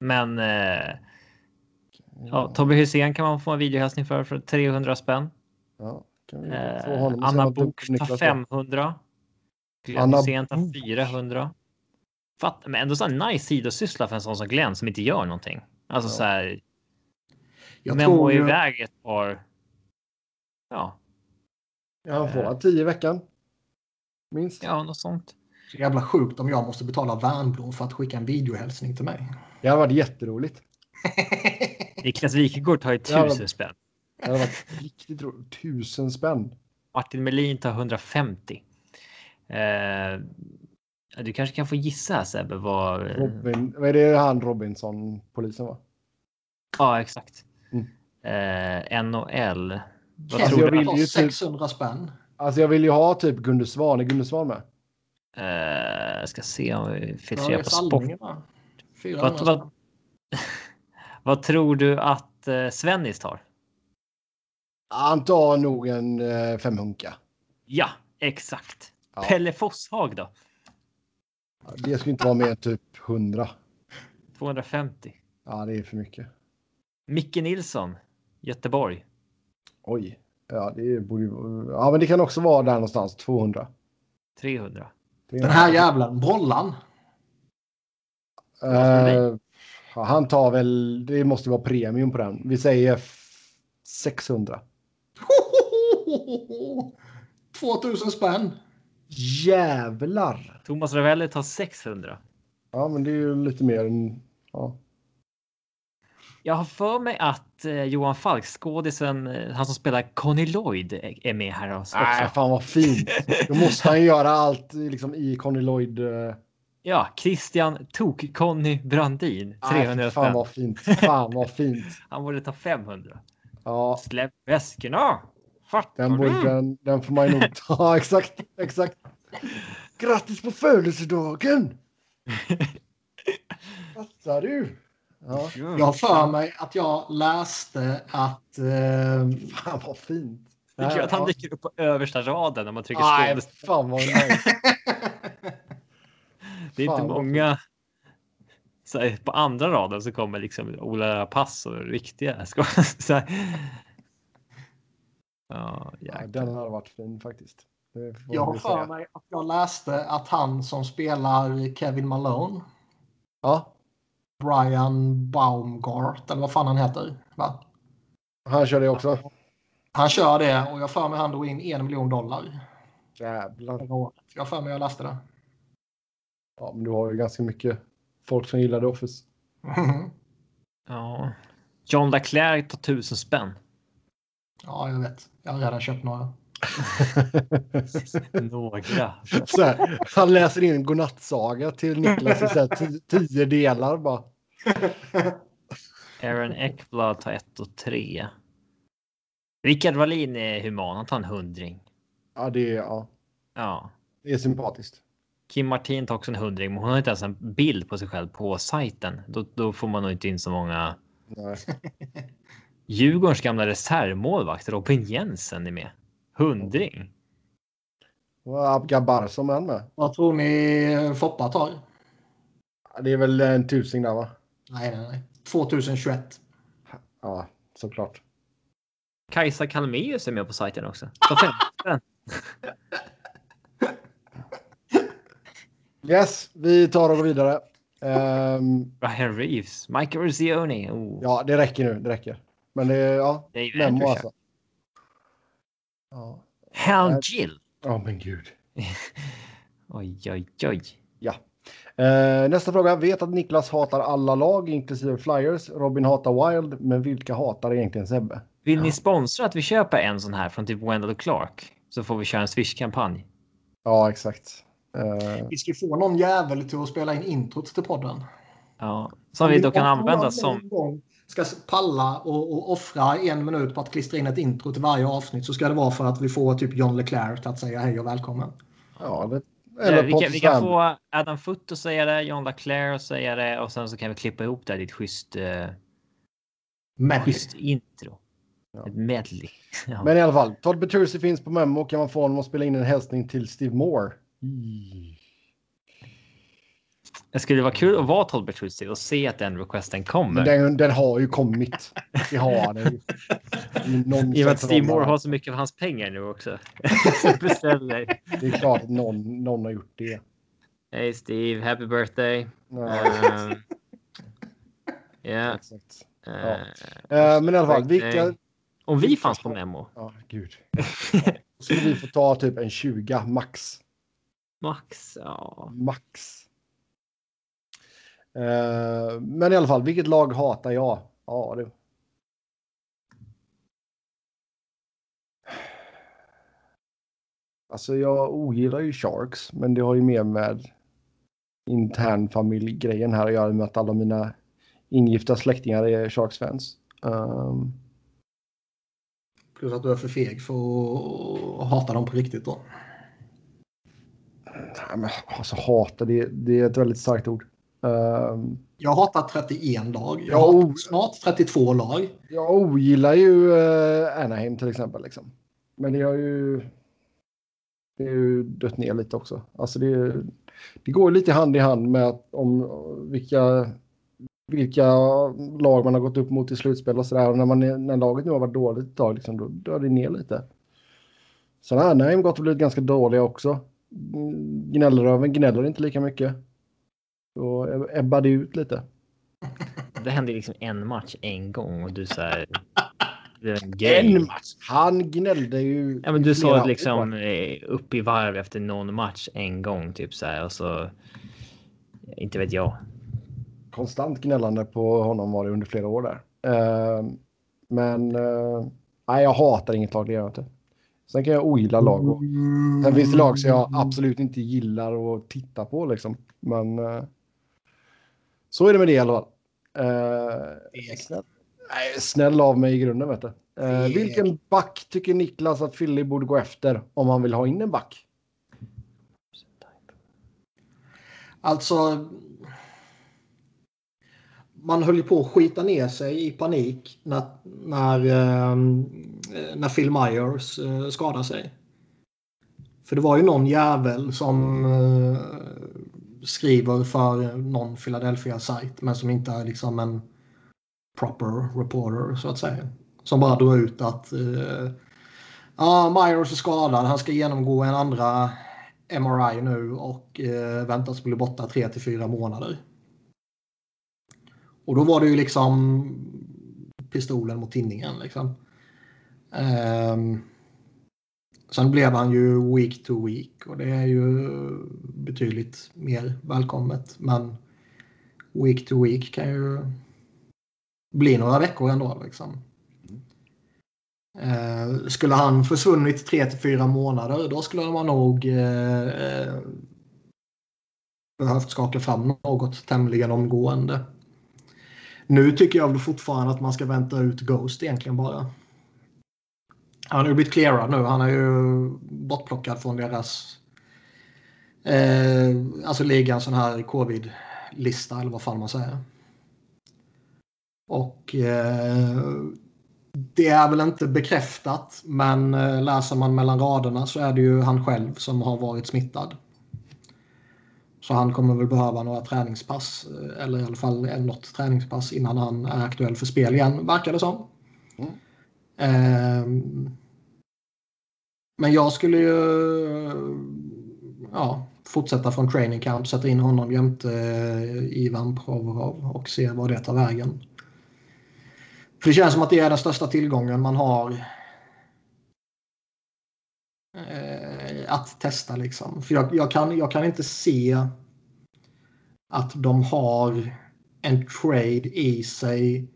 Men eh... ja, Tobbe Hysén kan man få en videohälsning för för 300 spänn. Ja. Eh, Anna Bok tar Niklas då? 500. Glenn Hysén tar Book. 400. Fatt, men ändå så en nice sidosyssla för en sån som Glenn som inte gör någonting. Alltså Ja. så här. Jag Memo tror iväg ett par. Ja, Ja, han får vara 10 i veckan. Minst. ja, något sånt. Så jävla sjukt om jag måste betala värnblom för att skicka en videohälsning till mig. Det hade varit jätteroligt. Niklas Wikegård tar ju tusen spänn. Det hade varit riktigt roligt. Tusen spänn. Martin Melin tar 150. Eh, du kanske kan få gissa Sebbe vad... Robin, vad är det han Robinson, polisen va? Ja, exakt. Mm. Eh, NHL. Vad Alltså, tror jag du? vill ju typ- 600 spänn. Alltså jag vill ju ha typ Gunde Svan. Är Gunde Svan med? Eh, ska se om vi Ja, filtrerar är på sport. Salmingen, va? 400 Vad- vad-. Vad tror du att eh, Svennis tar? Han tar nog en eh, femhunka. Ja, exakt. Ja. Pelle Fosshag då? Det skulle inte vara mer typ 100. 250. Ja, det är för mycket. Micke Nilsson, Göteborg. Oj. Ja, det borde ju... Ja, men det kan också vara där någonstans. 200. 300. Den här jävlen, Brollan. Eh, ja, han tar väl... Det måste vara premium på den. Vi säger f- 600. 2000 spänn. Jävlar! Thomas Ravelli tar 600. Ja, men det är ju lite mer än... Ja. Jag har för mig att eh, Johan Falk, skådisen, eh, han som spelar Conny Lloyd, är är med här också. Nej, fan vad fint. Då måste han göra allt liksom i Conny Lloyd. eh, Ja, Christian Tok-Conny Brandin, nej, 300 Fan spänn. vad fint. Fan vad fint. Han borde ta 500. Ja, Släpp väskorna! Fattar den, borde, du? den, den får man ju nog ta. exakt, exakt. Grattis på födelsedagen! Fattar du? Ja, Jag har för mig att jag läste att... Eh, fan vad fint. Tycker att han dyker upp på översta raden när man trycker skådis. fan vad nice. Det är fan inte många. Så här, på andra raden så kommer liksom Ola Pass och riktiga här. Ja, Ja, den hade varit fin faktiskt. Det jag har för mig att jag läste att han som spelar Kevin Malone, Ja, Brian Baumgart, eller vad fan han heter. Va? han kör det också. Han kör det och jag för mig han drog in en miljon dollar. Jävlar. Jag för mig jag läste det. Ja, men du har ju ganska mycket folk som gillar The Office. Ja. John Leclerc tar tusen spänn. ja, jag vet. Jag har redan köpt några. Några. så här, han läser in godnattsaga till Niklas i så här, tio, tio delar bara. Aaron Ekblad tar ett och tre. Rickard Wallin är human. Han tar en hundring. Ja, det är, ja, Ja. det är sympatiskt. Kim Martin tar också en hundring, men hon har inte ens en bild på sig själv på sajten. Då, då får man nog inte in så många. Nej. Djurgårdens gamla reservmålvakt Robin Jensen är med. Hundring. Och Abgar Barsom är med. Vad tror ni Foppa tar? Det är väl en tusing där va? Nej, nej, nej. 2021. Ja, såklart. Kajsa Kalmeus är med på sajten också. Tar 50 spänn. Yes, vi tar och går vidare. Ehm, Ryan Reeves. Michael Rosioni. Oh. ja, det räcker nu. Det räcker. Men det är, ja, Dave memo alltså. Ja, Hal Gill. Ja, men gud. Oj, oj, oj. Ja. Eh, nästa fråga. Vet att Niklas hatar alla lag, inklusive Flyers. Robin hatar Wild, men vilka hatar egentligen Sebbe? Vill ni sponsra att vi köper en sån här från typ Wendell Clark? Så får vi köra en Swish-kampanj. Ja, exakt. Eh, Vi ska få någon jävel till att spela in introt till podden. Ja, som vi då kan använda som. Ska palla och, och offra en minut på att klistra in ett intro till varje avsnitt så ska det vara för att vi får typ John Leclerc att säga hej och välkommen. ja, det, Eller vi, kan, vi kan få Adam Foot att säga det, John Leclerc att säga det och sen så kan vi klippa ihop det i ett schysst, eh, schysst intro. Ja. Ett medley. Ja. Men i alla fall, Todd Bertuzzi finns på Memo. Kan man få honom att spela in en hälsning till Steve Moore? Det skulle vara kul att vara Todd Bertuzzi och se att den requesten kommer. Den, den har ju kommit. Det har den ju. I och med att Steve Moore har så mycket av hans pengar nu också. Beställer. Det är klart att någon, någon har gjort det. Hej Steve, happy birthday. Ja, Um, ja. exakt. eh, Eh, men i alla fall, vilka... Om vi fanns på Memo. Ja, gud. Skulle vi få ta typ en 20 max. Max, ja. Max. Eh, men i alla fall, vilket lag hatar jag? Ja, det... Alltså jag ogillar ju Sharks, men det har ju mer med intern familjgrejen här att göra med att alla mina ingifta släktingar är Sharks-fans. Um, Plus att du är för feg för att hata dem på riktigt då. nej, men, alltså hata, det, det är ett väldigt starkt ord. Um, Jag hatar 31 lag. Jag Ja, hatar snart 32 lag. Jag ogillar ju uh, Anaheim till exempel. Liksom. Men det har ju, det är ju dött ner lite också. Alltså det, det går lite hand i hand med att om vilka, vilka lag man har gått upp mot i slutspel och sådär. Och när, man, när laget nu har varit dåligt ett tag, liksom, då dör det ner lite. Sen har Anaheim gått och blivit ganska dåliga också. Mm, Gnällröven gnäller inte lika mycket. Då ebbar det ut lite. Det hände liksom en match en gång och du så här. En match. Han gnällde ju. Ja, men du sa liksom eh, upp i varv efter någon match en gång typ så här och så. Inte vet jag. Konstant gnällande på honom var det under flera år där. Eh, men eh, nej, jag hatar inget lag, det gör jag inte. Sen kan jag ogilla lag. Och, sen finns det lag som jag absolut inte gillar att titta på liksom. Men eh, så är det med det i alla fall. Eh, snäll, nej, snäll av mig i grunden vet du. Eh, vilken back tycker Niklas att Philly borde gå efter om han vill ha in en back? Alltså. Man höll ju på att skita ner sig i panik när, när, ehm, när Phil Myers eh, skadade sig. För det var ju någon jävel som eh, skriver för någon Philadelphia-sajt men som inte är liksom en proper reporter så att säga. Som bara drar ut att uh, ah, Myers är skadad, han ska genomgå en andra MRI nu och uh, väntas bli borta 3 till 4 månader. Och då var det ju liksom pistolen mot tinningen liksom. Ehm, sen blev han ju week to week och det är ju betydligt mer välkommet. Men week to week kan ju bli några veckor ändå liksom. Eh, skulle han försvunnit 3 till 4 månader då skulle man nog eh, eh, behövt skaka fram något tämligen omgående. Nu tycker jag väl fortfarande att man ska vänta ut Ghost egentligen bara. Han har ju blivit clearad nu. Han är ju bortplockad från deras eh, alltså ligan sån här covid-lista eller vad fan man säger. Och eh, det är väl inte bekräftat, men eh, läser man mellan raderna så är det ju han själv som har varit smittad. Så han kommer väl behöva några träningspass, eh, eller i alla fall något träningspass innan han är aktuell för spel igen, verkar det som. Ehm, men jag skulle ju ja, fortsätta från training camp, sätta in honom jämte eh, Ivan Provorov och se vad det tar vägen. För det känns som att det är den största tillgången man har eh, att testa. Liksom. För jag, jag, kan, jag kan inte se att de har en trade i sig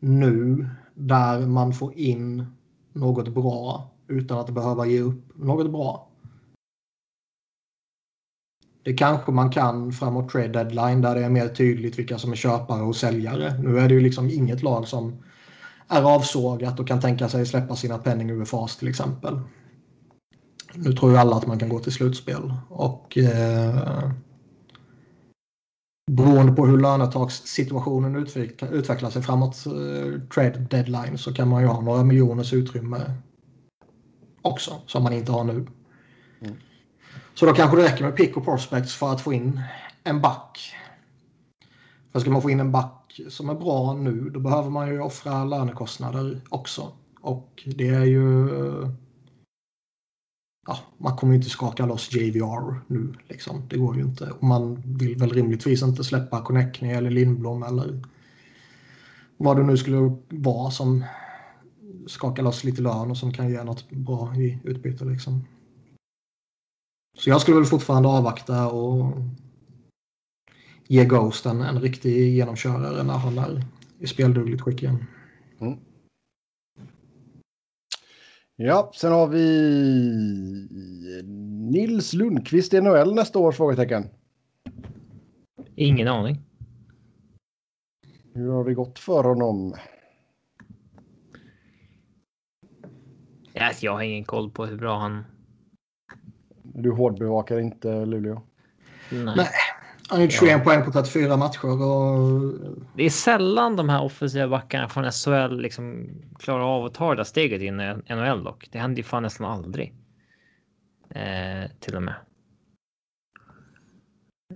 nu där man får in något bra utan att behöva ge upp något bra. Det kanske man kan framåt trade deadline där det är mer tydligt vilka som är köpare och säljare. Nu är det ju liksom inget lag som är avsågat och kan tänka sig släppa sina penning UFAs till exempel. Nu tror ju alla att man kan gå till slutspel och eh, beroende på hur lönetagssituationen utvecklar, utvecklar sig framåt eh, trade deadline så kan man ju ha några miljoners utrymme också som man inte har nu. Mm. Så då kanske det räcker med pick och prospects för att få in en back För ska man få in en back som är bra nu då behöver man ju offra lönekostnader också. Och det är ju... Ja, man kommer ju inte skaka loss JVR nu. Liksom. Det går ju inte. Och man vill väl rimligtvis inte släppa Connectney eller Lindblom eller vad det nu skulle vara som skakar loss lite lön och som kan ge något bra i utbyte. Liksom. Så jag skulle väl fortfarande avvakta och ge Ghost en, en riktig genomkörare när han är i speldugligt skick igen. Mm. Ja, sen har vi Nils Lundqvist i NHL nästa år? Frågetecken. Ingen aning. Hur har det gått för honom? Ja, jag har ingen koll på hur bra han... Du hårdbevakar inte Luleå? Nej. Nej. Han har gjort 21 ja. poäng på 34 matcher. Och... Det är sällan de här offensiva backarna från SHL liksom klarar av att ta det där steget in i NHL dock. Det händer ju fan nästan aldrig. Eh, till och med.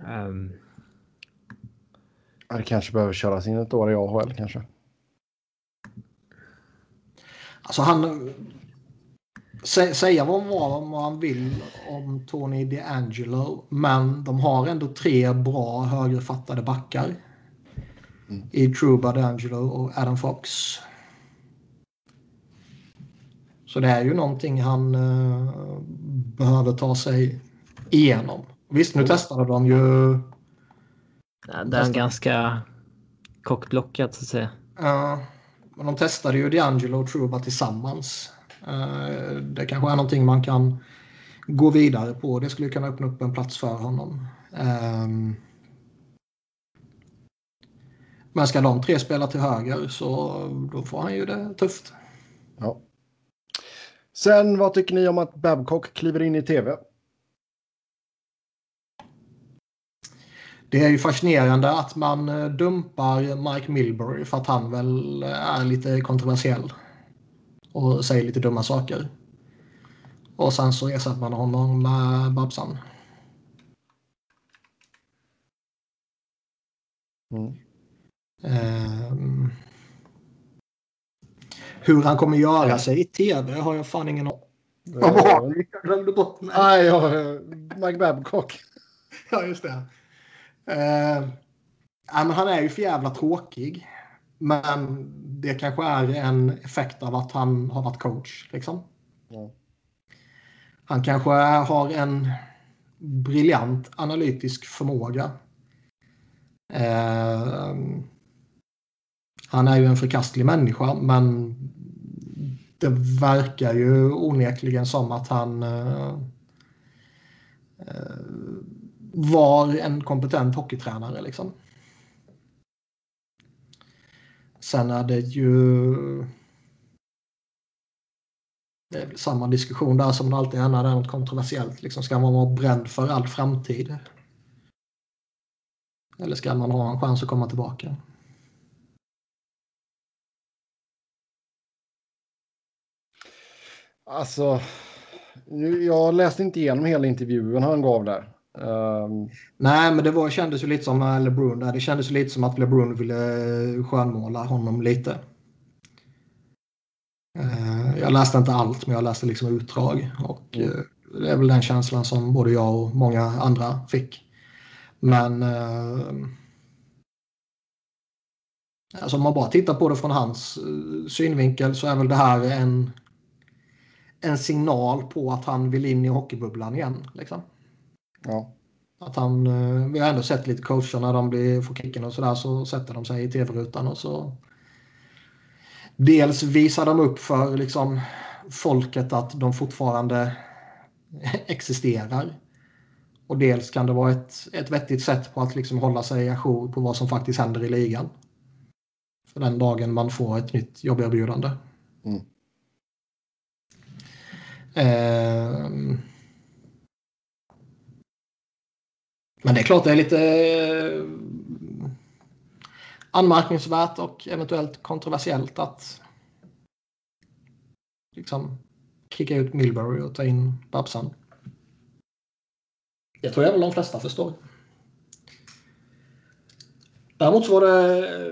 Um... Det kanske behöver köras in ett år i AHL kanske. Alltså han säga vad man vill om Tony DeAngelo, men de har ändå tre bra högerfattade backar. Mm. I Truba DeAngelo och Adam Fox. Så det är ju någonting han uh, behöver ta sig igenom. Visst, nu mm. testade de ju... Ja, det är ganska kockblockat så att säga. Ja, uh, men de testade ju DeAngelo och Truba tillsammans. Eh, det kanske är någonting man kan gå vidare på. Det skulle kunna öppna upp en plats för honom. Ehm, men ska de tre spela till höger så då får han ju det tufft. Ja. Sen vad tycker ni om att Babcock kliver in i tv? Det är ju fascinerande att man eh, dumpar Mike Milbury för att han väl är lite kontroversiell och säger lite dumma saker. Och sen så ersätter man honom med Babsan. Mm. Um, hur han kommer göra sig i tv har jag fan ingen aning var det? Jag glömde bort mig. Nej, ja, Mike Babcock. ja, just det. Uh, ja, men han är ju för jävla tråkig. Men det kanske är en effekt av att han har varit coach. Liksom. Ja. Han kanske har en briljant analytisk förmåga. Eh, han är ju en förkastlig människa men det verkar ju onekligen som att han eh, eh var en kompetent hockeytränare. Liksom. Sen är det ju det är samma diskussion där som det alltid är när det är något kontroversiellt. Liksom, ska man vara bränd för all framtid? Eller ska man ha en chans att komma tillbaka? Alltså, jag läste inte igenom hela intervjun han gav där. Um... Nej, men det var, kändes ju lite som LeBron där. Det kändes lite som att LeBron ville skönmåla honom lite. Uh, jag läste inte allt, men jag läste liksom utdrag. Och uh, det är väl den känslan som både jag och många andra fick. Men uh, alltså om man bara tittar på det från hans synvinkel så är väl det här en, en signal på att han vill in i hockeybubblan igen. Liksom. Ja. Att han, eh, vi har ändå sett lite coacher när de blir, får kicken och sådär så sätter de sig i tv-rutan och så dels visar de upp för liksom folket att de fortfarande existerar. Och dels kan det vara ett, ett vettigt sätt på att liksom hålla sig ajour på vad som faktiskt händer i ligan. För den dagen man får ett nytt jobberbjudande. Mm. Eh, Men det är klart det är lite eh, anmärkningsvärt och eventuellt kontroversiellt att liksom kicka ut Milbury och ta in Babsan. Det tror jag väl de flesta förstår. Däremot så var det... Eh,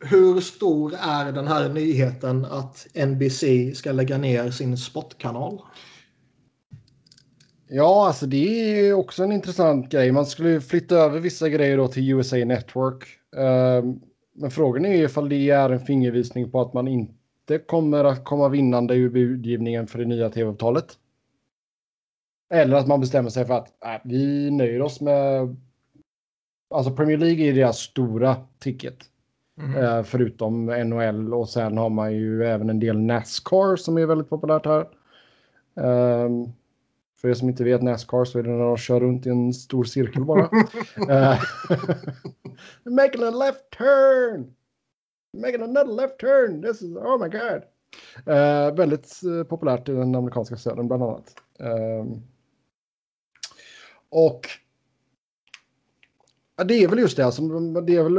hur stor är den här nyheten att NBC ska lägga ner sin sportkanal? Ja, alltså det är också en intressant grej. Man skulle flytta över vissa grejer då till USA Network. Uh, men frågan är ifall det är en fingervisning på att man inte kommer att komma vinnande ur budgivningen för det nya tv-avtalet. Eller att man bestämmer sig för att äh, vi nöjer oss med... Alltså Premier League är deras stora ticket. Mm. Förutom NHL och sen har man ju även en del Nascar som är väldigt populärt här. För er som inte vet Nascar så är det när de kör runt i en stor cirkel bara. uh, making a left turn! Making another left turn! This is, oh my god! Uh, väldigt uh, populärt i den amerikanska södern bland annat. Uh, och ja, det är väl just det, alltså, det är väl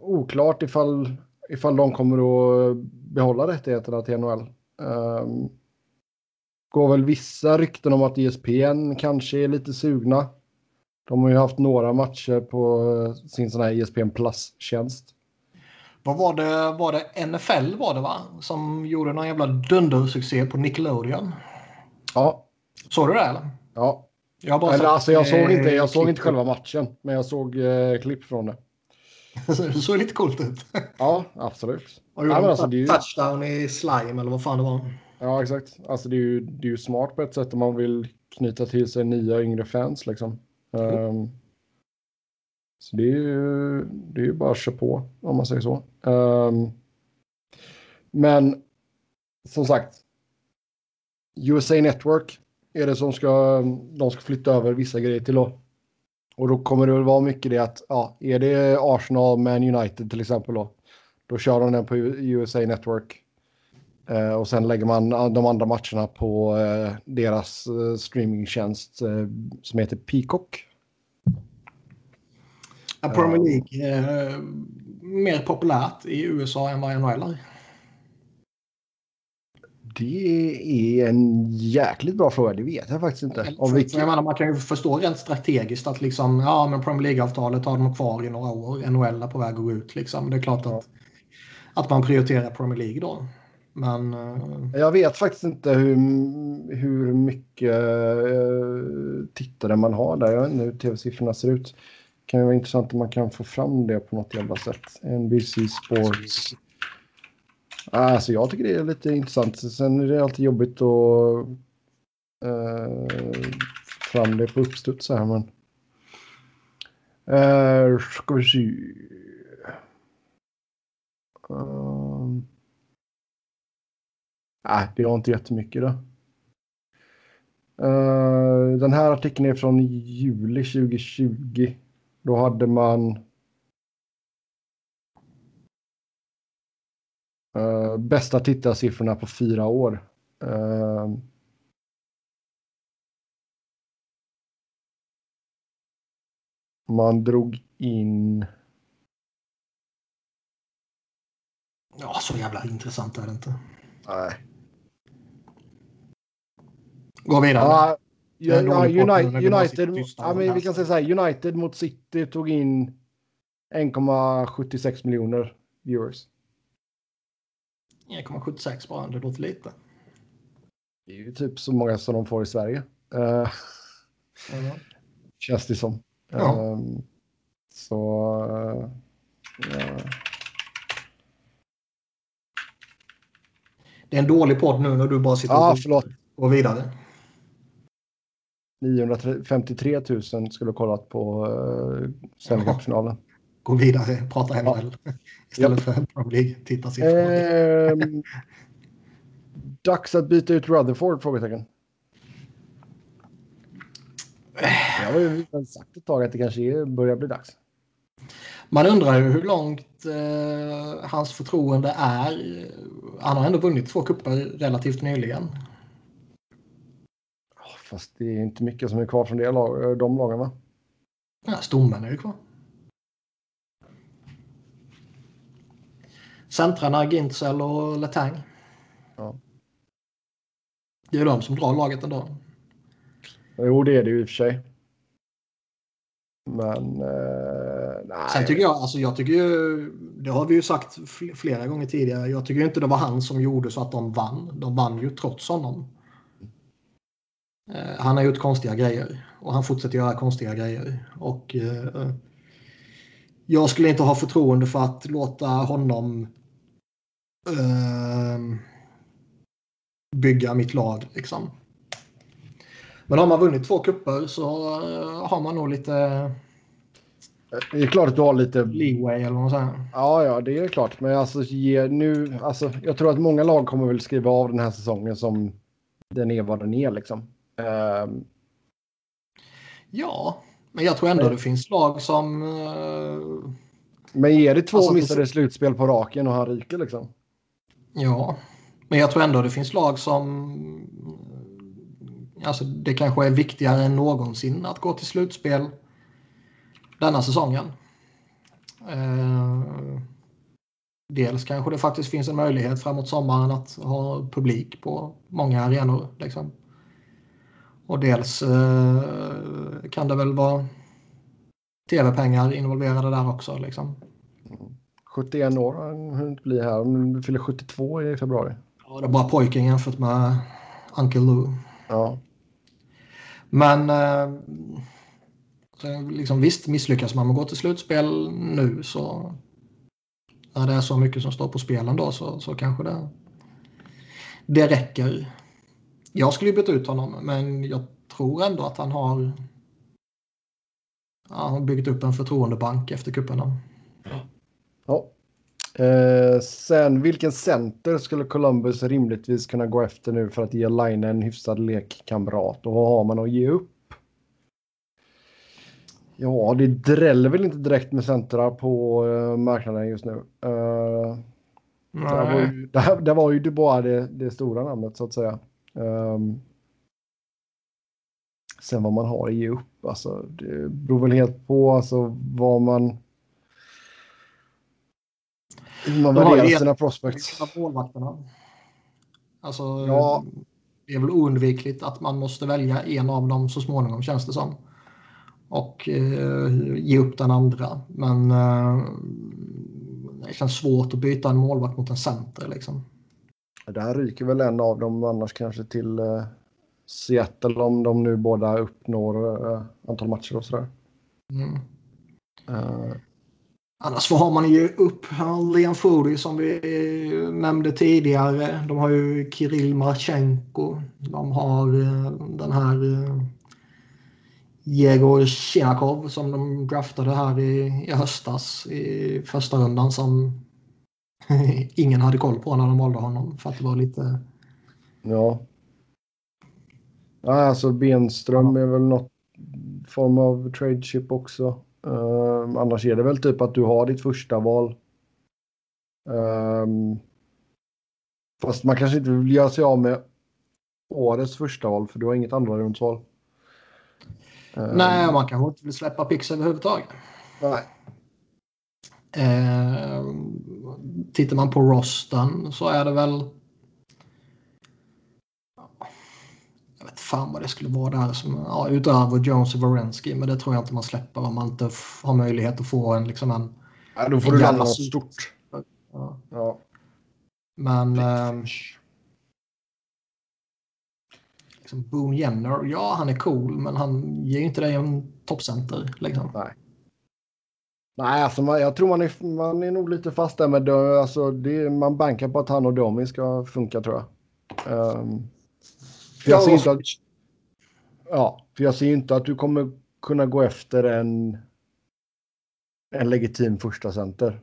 oklart ifall, ifall de kommer att behålla rättigheterna till NHL. Um, går väl vissa rykten om att ESPN kanske är lite sugna. De har ju haft några matcher på eh, sin sån här ESPN Plus-tjänst. Vad var det? Var det NFL var det va? Som gjorde någon jävla dundersuccé på Nickelodeon? Ja. Såg du det eller? Ja. Jag, bara eller, alltså, jag såg inte, jag såg inte själva matchen, men jag såg eh, klipp från det. det såg lite coolt ut. ja, absolut. Och ja, men alltså, ju... Touchdown i slime eller vad fan det var. Ja, exakt. Alltså det är ju, det är ju smart på ett sätt om man vill knyta till sig nya yngre fans liksom. Mm. Um, så det är ju det är ju bara att köra på om man säger så. Um, men som sagt. USA Network är det som ska, de ska flytta över vissa grejer till då. Och då kommer det väl vara mycket det att, ja, är det Arsenal med United till exempel då, då kör de den på USA Network. Eh, och sen lägger man de andra matcherna på eh, deras eh, streamingtjänst som heter Peacock. Är Premier League mer populärt i USA än vad NHL är? Det är en jäkligt bra fråga. Det vet jag faktiskt inte. Om vi... jag menar, man kan ju förstå rent strategiskt att liksom, ja, men Premier League-avtalet har de kvar i några år. NHL är på väg att gå ut. Liksom. Det är klart att, att man prioriterar Premier League då. Men, uh... Jag vet faktiskt inte hur, hur mycket uh, tittare man har där. Jag vet inte hur tv-siffrorna ser ut. Det kan ju vara intressant om man kan få fram det på något jävla sätt. NBC Sports. Alltså jag tycker det är lite intressant. Sen är det alltid jobbigt att uh, få fram det på uppstuds här. Men... Uh, ska vi se. Uh, Nej, det var inte jättemycket då. Uh, den här artikeln är från juli 2020. Då hade man uh, bästa tittarsiffrorna på fyra år. Uh, man drog in... Ja, så jävla intressant är det inte. Nej. Gå vidare. Ja, ja, United, United ja, men vi kan säga så här, United mot City tog in 1,76 miljoner viewers. 1,76 bara, det låter lite. Det är ju typ så många som de får i Sverige. Uh, mm. Känns det som. Ja. Um, så... Uh, ja. Det är en dålig podd nu när du bara sitter och ja, går vidare. 953 000 skulle ha kollat på uh, Stanley Gå vidare, prata NHL ja. istället ja. för Premier League. Titta siffror. Eh, dags att byta ut Rutherford? Frågetecken. Jag har ju sagt ett tag att det kanske börjar bli dags. Man undrar ju hur långt eh, hans förtroende är. Han har ändå vunnit två kupper relativt nyligen. Fast det är inte mycket som är kvar från det lag, de lagen va? Ja, stommen är ju kvar. Centrarna Gintzel och Letang. Ja. Det är de som drar laget ändå. Jo, det är det ju i och för sig. Men eh, nej. Sen tycker jag, alltså jag tycker ju, det har vi ju sagt flera gånger tidigare, jag tycker inte det var han som gjorde så att de vann. De vann ju trots honom. Eh, han har gjort konstiga grejer och han fortsätter göra konstiga grejer. Och eh, jag skulle inte ha förtroende för att låta honom eh, bygga mitt lag. Liksom. Men har man vunnit två kupper så uh, har man nog lite... Det är klart att du har lite... Leeway eller vad man. Ja, ja, det är klart. Men alltså, ge, nu, alltså, jag tror att många lag kommer väl skriva av den här säsongen som den är vad den är. Liksom. Uh... Ja, men jag tror ändå men... det finns lag som... Uh... Men är det två alltså, missade slutspel på raken och han ryker liksom? Ja, men jag tror ändå det finns lag som Alltså det kanske är viktigare än någonsin att gå till slutspel denna säsongen. Eh, dels kanske det faktiskt finns en möjlighet framåt sommaren att ha publik på många arenor. Liksom. Och dels eh, kan det väl vara tv-pengar involverade där också. Liksom. 71 år har han inte bli här. Du fyller 72 i februari. Ja, det är bara pojken jämfört med Uncle Lou. Ja. Men eh, liksom, visst, misslyckas man med att gå till slutspel nu så när det är så mycket som står på spelen då så, så kanske det, det räcker. Jag skulle byta ut honom men jag tror ändå att han har han har byggt upp en förtroendebank efter kupperna. Ja. Eh, sen vilken center skulle Columbus rimligtvis kunna gå efter nu för att ge Line en hyfsad lekkamrat? Och vad har man att ge upp? Ja, det dräller väl inte direkt med centra på uh, marknaden just nu. Uh, där, var ju, där, där var ju Dubois det, det stora namnet så att säga. Um, sen vad man har att ge upp, alltså det beror väl helt på alltså vad man hur man värderar sina prospects. Målvakterna. Alltså, ja. Det är väl oundvikligt att man måste välja en av dem så småningom känns det som. Och eh, ge upp den andra. Men eh, det känns svårt att byta en målvakt mot en center. Liksom. Där ryker väl en av dem annars kanske till eh, Seattle om de nu båda uppnår eh, antal matcher och sådär. Mm. Uh, Annars har man ju upp Liam Fody som vi nämnde tidigare. De har ju Kirill Marchenko. De har eh, den här eh, Jegor Chinakov som de draftade här i, i höstas i första rundan som ingen hade koll på när de valde honom för att det var lite... Ja. ja alltså Benström är väl något form av trade chip också. Uh, annars är det väl typ att du har ditt första val. Um, fast man kanske inte vill göra sig av med årets första val för du har inget andra rundsval. Um, Nej, man kanske inte vill släppa pix överhuvudtaget. Nej. Uh, tittar man på rosten så är det väl fan vad det skulle vara där som, ja, utöver Jones och Varensky. Men det tror jag inte man släpper om man inte har möjlighet att få en liksom en... Ja, då får du lämna något stort. Ja. ja. Men... Eh, liksom Boone Jenner, ja han är cool men han ger ju inte dig en toppcenter. Liksom. Nej. Nej, alltså man, jag tror man är, man är nog lite fast där med alltså det, man bankar på att han och Domi ska funka tror jag. Um, för jag, ser inte att, ja, för jag ser inte att du kommer kunna gå efter en, en legitim första center.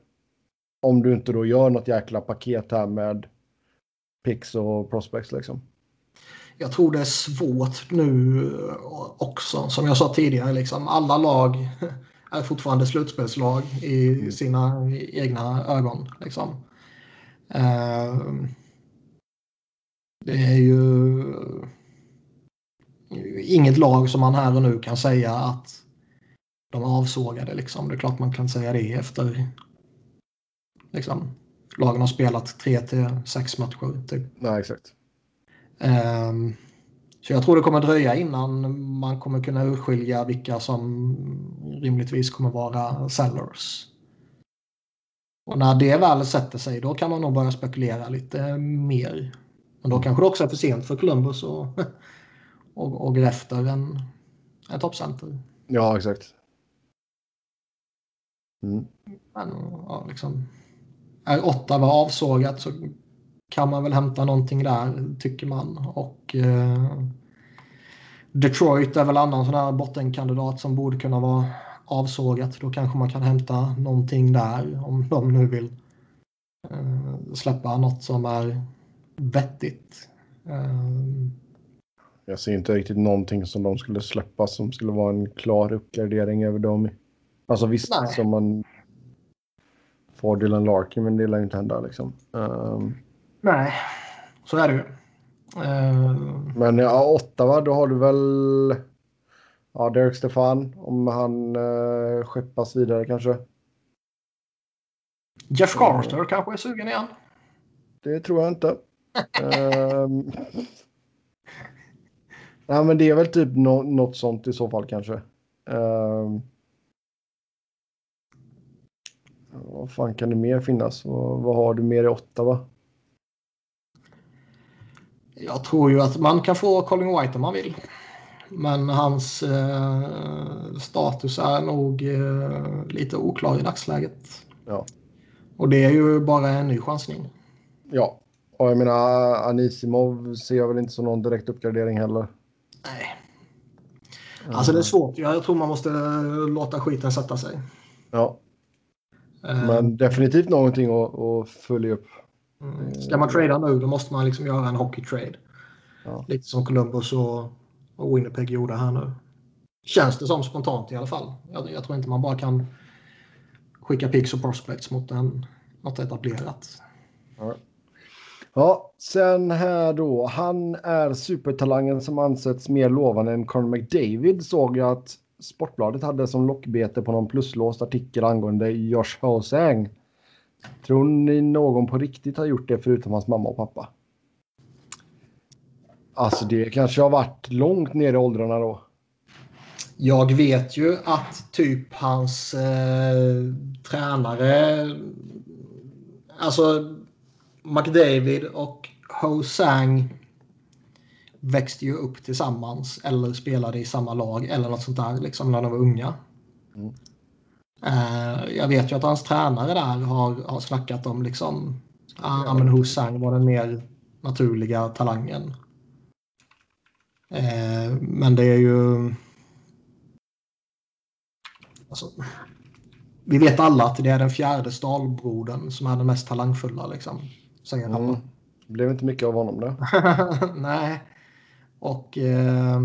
Om du inte då gör något jäkla paket här med pix och prospects liksom. Jag tror det är svårt nu också. Som jag sa tidigare, liksom, alla lag är fortfarande slutspelslag i mm. sina egna ögon. Liksom. Uh, det är ju inget lag som man här och nu kan säga att de avsågade. Liksom. Det är klart man kan säga det efter liksom, lagen har spelat tre till sex matcher. Typ. Nej, exakt. Um, Så jag tror det kommer dröja innan man kommer kunna urskilja vilka som rimligtvis kommer vara sellers. Och när det väl sätter sig då kan man nog börja spekulera lite mer. Men då kanske det också är för sent för Columbus och, och, och efter en, en toppcenter. Ja, exakt. Mm. Men ja, liksom, är Ottawa avsågat så kan man väl hämta någonting där tycker man. Och eh, Detroit är väl annan sån här bottenkandidat som borde kunna vara avsågat. Då kanske man kan hämta någonting där om de nu vill eh, släppa något som är vettigt. Eh, Jag ser inte riktigt någonting som de skulle släppa som skulle vara en klar uppgradering över dem. Alltså visst, Nej. som man får Dylan Larkin, men det lär inte hända liksom. Ehm, nej, så är det ju. Eh, men ja, Ottawa, då har du väl ja, Derek Stefan om han uh, skeppas vidare kanske. Jeff Carter kanske är sugen igen. Det tror jag inte. Ehm, ja, men det är väl typ nå- något sånt i så fall kanske. Ehm, vad fan kan det mer finnas? Vad, vad har du mer i Ottawa? Jag tror ju att man kan få Colin White om man vill. Men hans eh, status är nog eh, lite oklar i dagsläget. Ja. Och det är ju bara en ny chansning. Ja, och jag menar Anisimov ser jag väl inte som någon direkt uppgradering heller. Nej. Alltså det är svårt. Jag tror man måste låta skiten sätta sig. Ja, Eh, men definitivt någonting att, att följa upp. Mm. Ska man trada nu då måste man liksom göra en hockey-trade. Ja. Lite som Columbus och, och Winnipeg gjorde här nu. Känns det som spontant i alla fall. Jag, jag tror inte man bara kan skicka picks och prospects mot en, något etablerat. Ja, sen här då. Han är supertalangen som ansetts mer lovande än Conor McDavid såg jag att Sportbladet hade som lockbete på någon pluslåst artikel angående Josh Hosang. Tror ni någon på riktigt har gjort det förutom hans mamma och pappa? Alltså det kanske har varit långt ner i åldrarna då. Jag vet ju att typ hans eh, tränare, alltså McDavid och Hosang växte ju upp tillsammans eller spelade i samma lag eller något sånt där liksom när de var unga. Mm. Eh, jag vet ju att hans tränare där har, har snackat om liksom, ah, men Hosang var den mer naturliga talangen. Eh, men det är ju Alltså, vi vet alla att det är den fjärde stalbrodern som är den mest talangfulla. Liksom, säger. Mm. Det blev inte mycket av honom där. Nej. Och... Eh,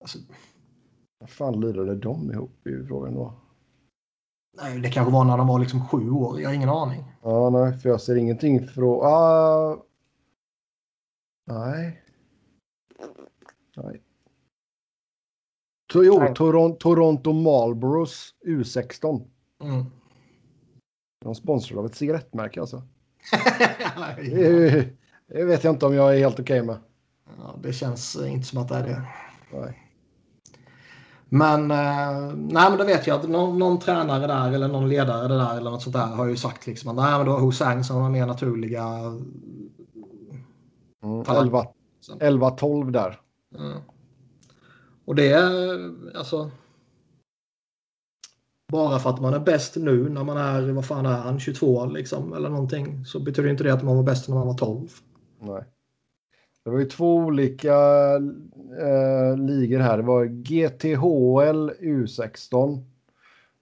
alltså, Vad fan lirade de ihop i frågan då? nej, det kanske var när de var liksom sju år. Jag har ingen aning. Ja, nej, för jag ser ingenting från... Ah, nej. Nej. Jo, Nej. Toron, Toronto Marlboros U16. Mm. De sponsrar av ett cigarettmärke alltså. ja, Det, det vet jag inte om jag är helt okej med. det känns inte som att det är det. Nej. Men, eh, nej, men då vet jag att någon, någon tränare där eller någon ledare där eller något sånt där har ju sagt liksom att nej, men då har Hosang som har mer naturliga... Mm, Talang. 11, 11-12 där. Mm. Och det är alltså... Bara för att man är bäst nu när man är, vad fan är han, 22 liksom eller någonting. Så betyder inte det att man var bäst när man var 12. Nej. Det var ju två olika eh, ligor här. Det var GTHL U16.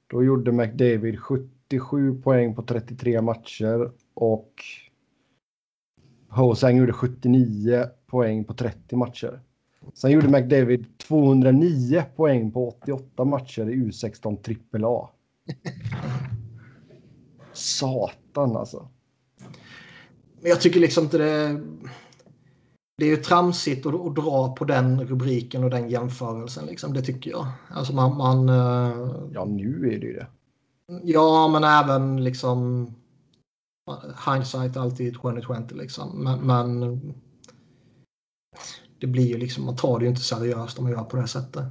Då gjorde McDavid 77 poäng på 33 matcher och Hosang gjorde 79 poäng på 30 matcher. Sen gjorde McDavid 209 poäng på 88 matcher i U16 AAA. Satan alltså. Men jag tycker liksom inte det... Det är ju tramsigt att, att dra på den rubriken och den jämförelsen. Liksom, det tycker jag. Alltså man... man eh, Ja, nu är det ju det. Ja, men även liksom... Hindsight alltid 2020 liksom. Men, men det blir ju liksom, man tar det ju inte seriöst om man gör på det sättet.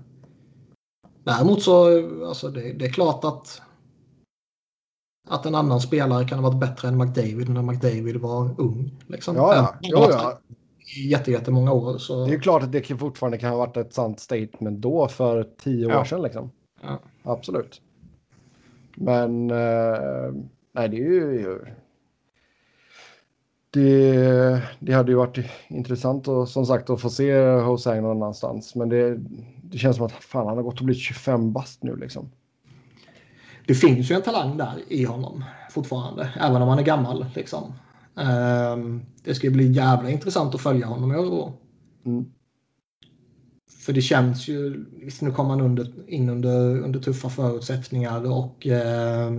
Däremot så, alltså det, det är klart att att en annan spelare kan ha varit bättre än McDavid när McDavid var ung. Liksom. Ja, ja. ja, ja. Jätte, jättemånga år. Så... Det är klart att det fortfarande kan ha varit ett sant statement då för tio ja. år sedan. Liksom. Ja. Absolut. Men eh, nej, det är ju... Det, det hade ju varit intressant och som sagt att få se Hosang någon annanstans. Men det, det känns som att fan, han har gått och blivit 25 bast nu liksom det finns ju en talang där i honom fortfarande, även om han är gammal. Liksom. Um, det ska bli jävla intressant att följa honom i år. Mm. För det känns ju, visst nu kommer han under, in under, under tuffa förutsättningar och eh,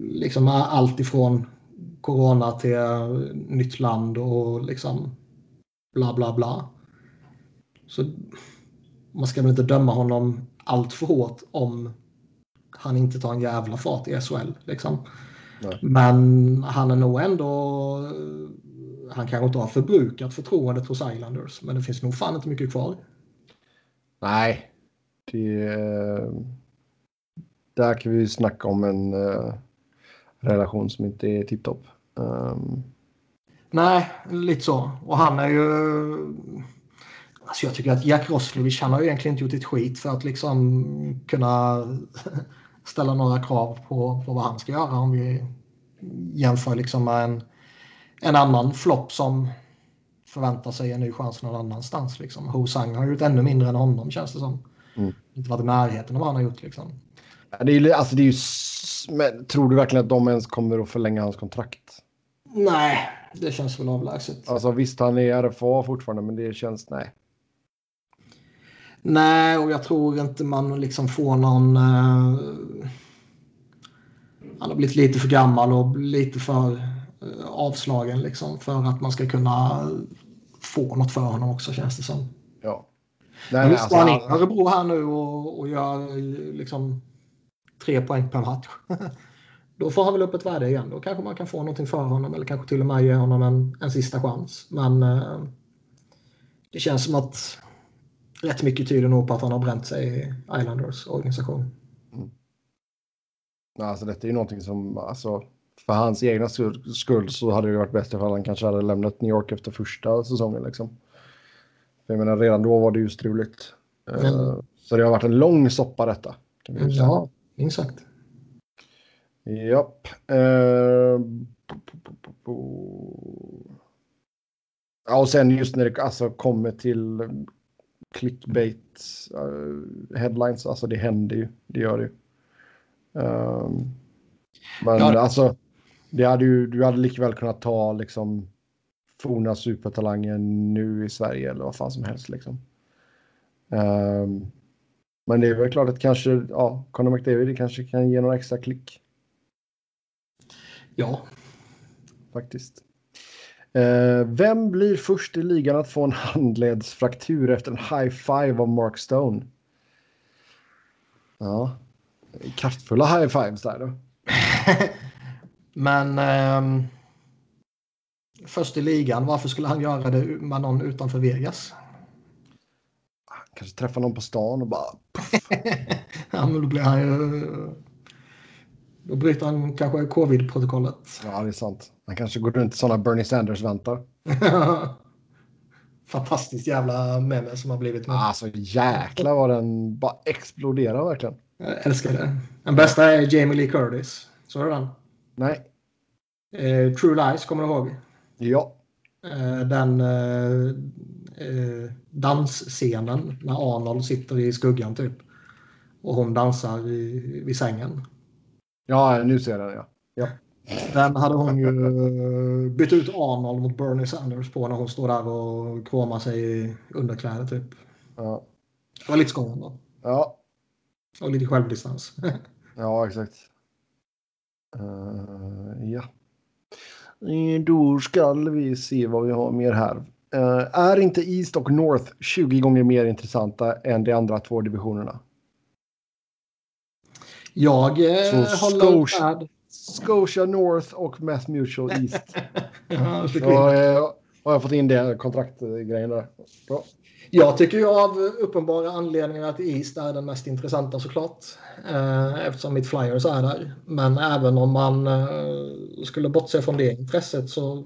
liksom allt ifrån corona till nytt land och liksom bla bla bla. Så man ska väl inte döma honom allt för hårt om han inte tar en jävla fart i SHL. Liksom. Men han är nog ändå... Han kanske inte har förbrukat förtroendet hos Islanders, men det finns nog fan inte mycket kvar. Nej, det... Där kan vi snacka om en uh, relation som inte är tipptopp. Um... Nej, lite så. Och han är ju Alltså jag tycker att Jack Roslovic, han har ju egentligen inte gjort ett skit för att liksom kunna ställa några krav på, på vad han ska göra om vi jämför liksom med en, en annan flopp som förväntar sig en ny chans någon annanstans. Liksom. Hosang har gjort ännu mindre än honom känns det som. Mm. Inte varit i närheten av vad han har gjort. Liksom. Det är, alltså det är ju, tror du verkligen att de ens kommer att förlänga hans kontrakt? Nej, det känns väl avlägset. Alltså visst, han är RFA fortfarande, men det känns nej. Nej, och jag tror inte man liksom får någon... Uh, han har blivit lite för gammal och lite för uh, avslagen liksom för att man ska kunna få något för honom också känns det som. Ja. Nej, Men alltså, han in Örebro här nu och, och gör liksom tre poäng per match. Då får han väl upp ett värde igen. Då kanske man kan få någonting för honom eller kanske till och med ge honom en, en sista chans. Men uh, det känns som att rätt mycket tyder nog på att han har bränt sig i Islanders organisation. Mm. Alltså detta är ju någonting som, alltså, för hans egna skull så hade det varit bättre för han kanske hade lämnat New York efter första säsongen. Liksom. För jag menar, redan då var det ju struligt. Mm. Så det har varit en lång soppa detta. Kan vi ja, minst sagt. Japp. Uh, ja, och sen just när det alltså kommer till clickbait uh, headlines. Alltså det händer ju. Det gör det ju. Um, men ja. alltså, det hade ju, du hade likväl kunnat ta liksom forna supertalangen nu i Sverige eller vad fan som helst liksom. Um, men det är väl klart att kanske, ja, Conor McDavid kanske kan ge några extra klick. Ja. Faktiskt. Eh, vem blir först i ligan att få en handledsfraktur efter en high five av Mark Stone? Ja, kraftfulla high fives där då. Men eh, först i ligan, varför skulle han göra det med någon utanför Vegas? Kanske träffa någon på stan och bara... ja, men då blir han ju... Då bryter han kanske covid-protokollet. Ja, det är sant. Han kanske går runt i sådana Bernie Sanders-vantar. Fantastiskt jävla meme som har blivit. Med. Alltså jäklar vad den bara exploderar verkligen. Jag älskar det. Den bästa är Jamie Lee Curtis. Så du den? Nej. Eh, True Lies, kommer du ihåg? Ja. Eh, den eh, eh dansscenen när Arnold sitter i skuggan typ. Och hon dansar i, vid sängen. Ja, nu ser jag den ja. ja. Den hade hon ju eh, bytt ut Arnold mot Bernie Sanders på när hon står där och kramar sig i underkläder typ. Ja. Det var lite skoj då. Ja. Och lite självdistans. ja, exakt. Uh, ja. Då ska vi se vad vi har mer här. Uh, är inte East och North 20 gånger mer intressanta än de andra två divisionerna? Jag eh, håller med. Scotia North och Mass Mutual East. ja, så, eh, har jag fått in det kontraktgrejen där. Bra. Jag tycker ju av uppenbara anledningar att East är den mest intressanta såklart. Eh, eftersom mitt Flyers är där. Men även om man eh, skulle bortse från det intresset så.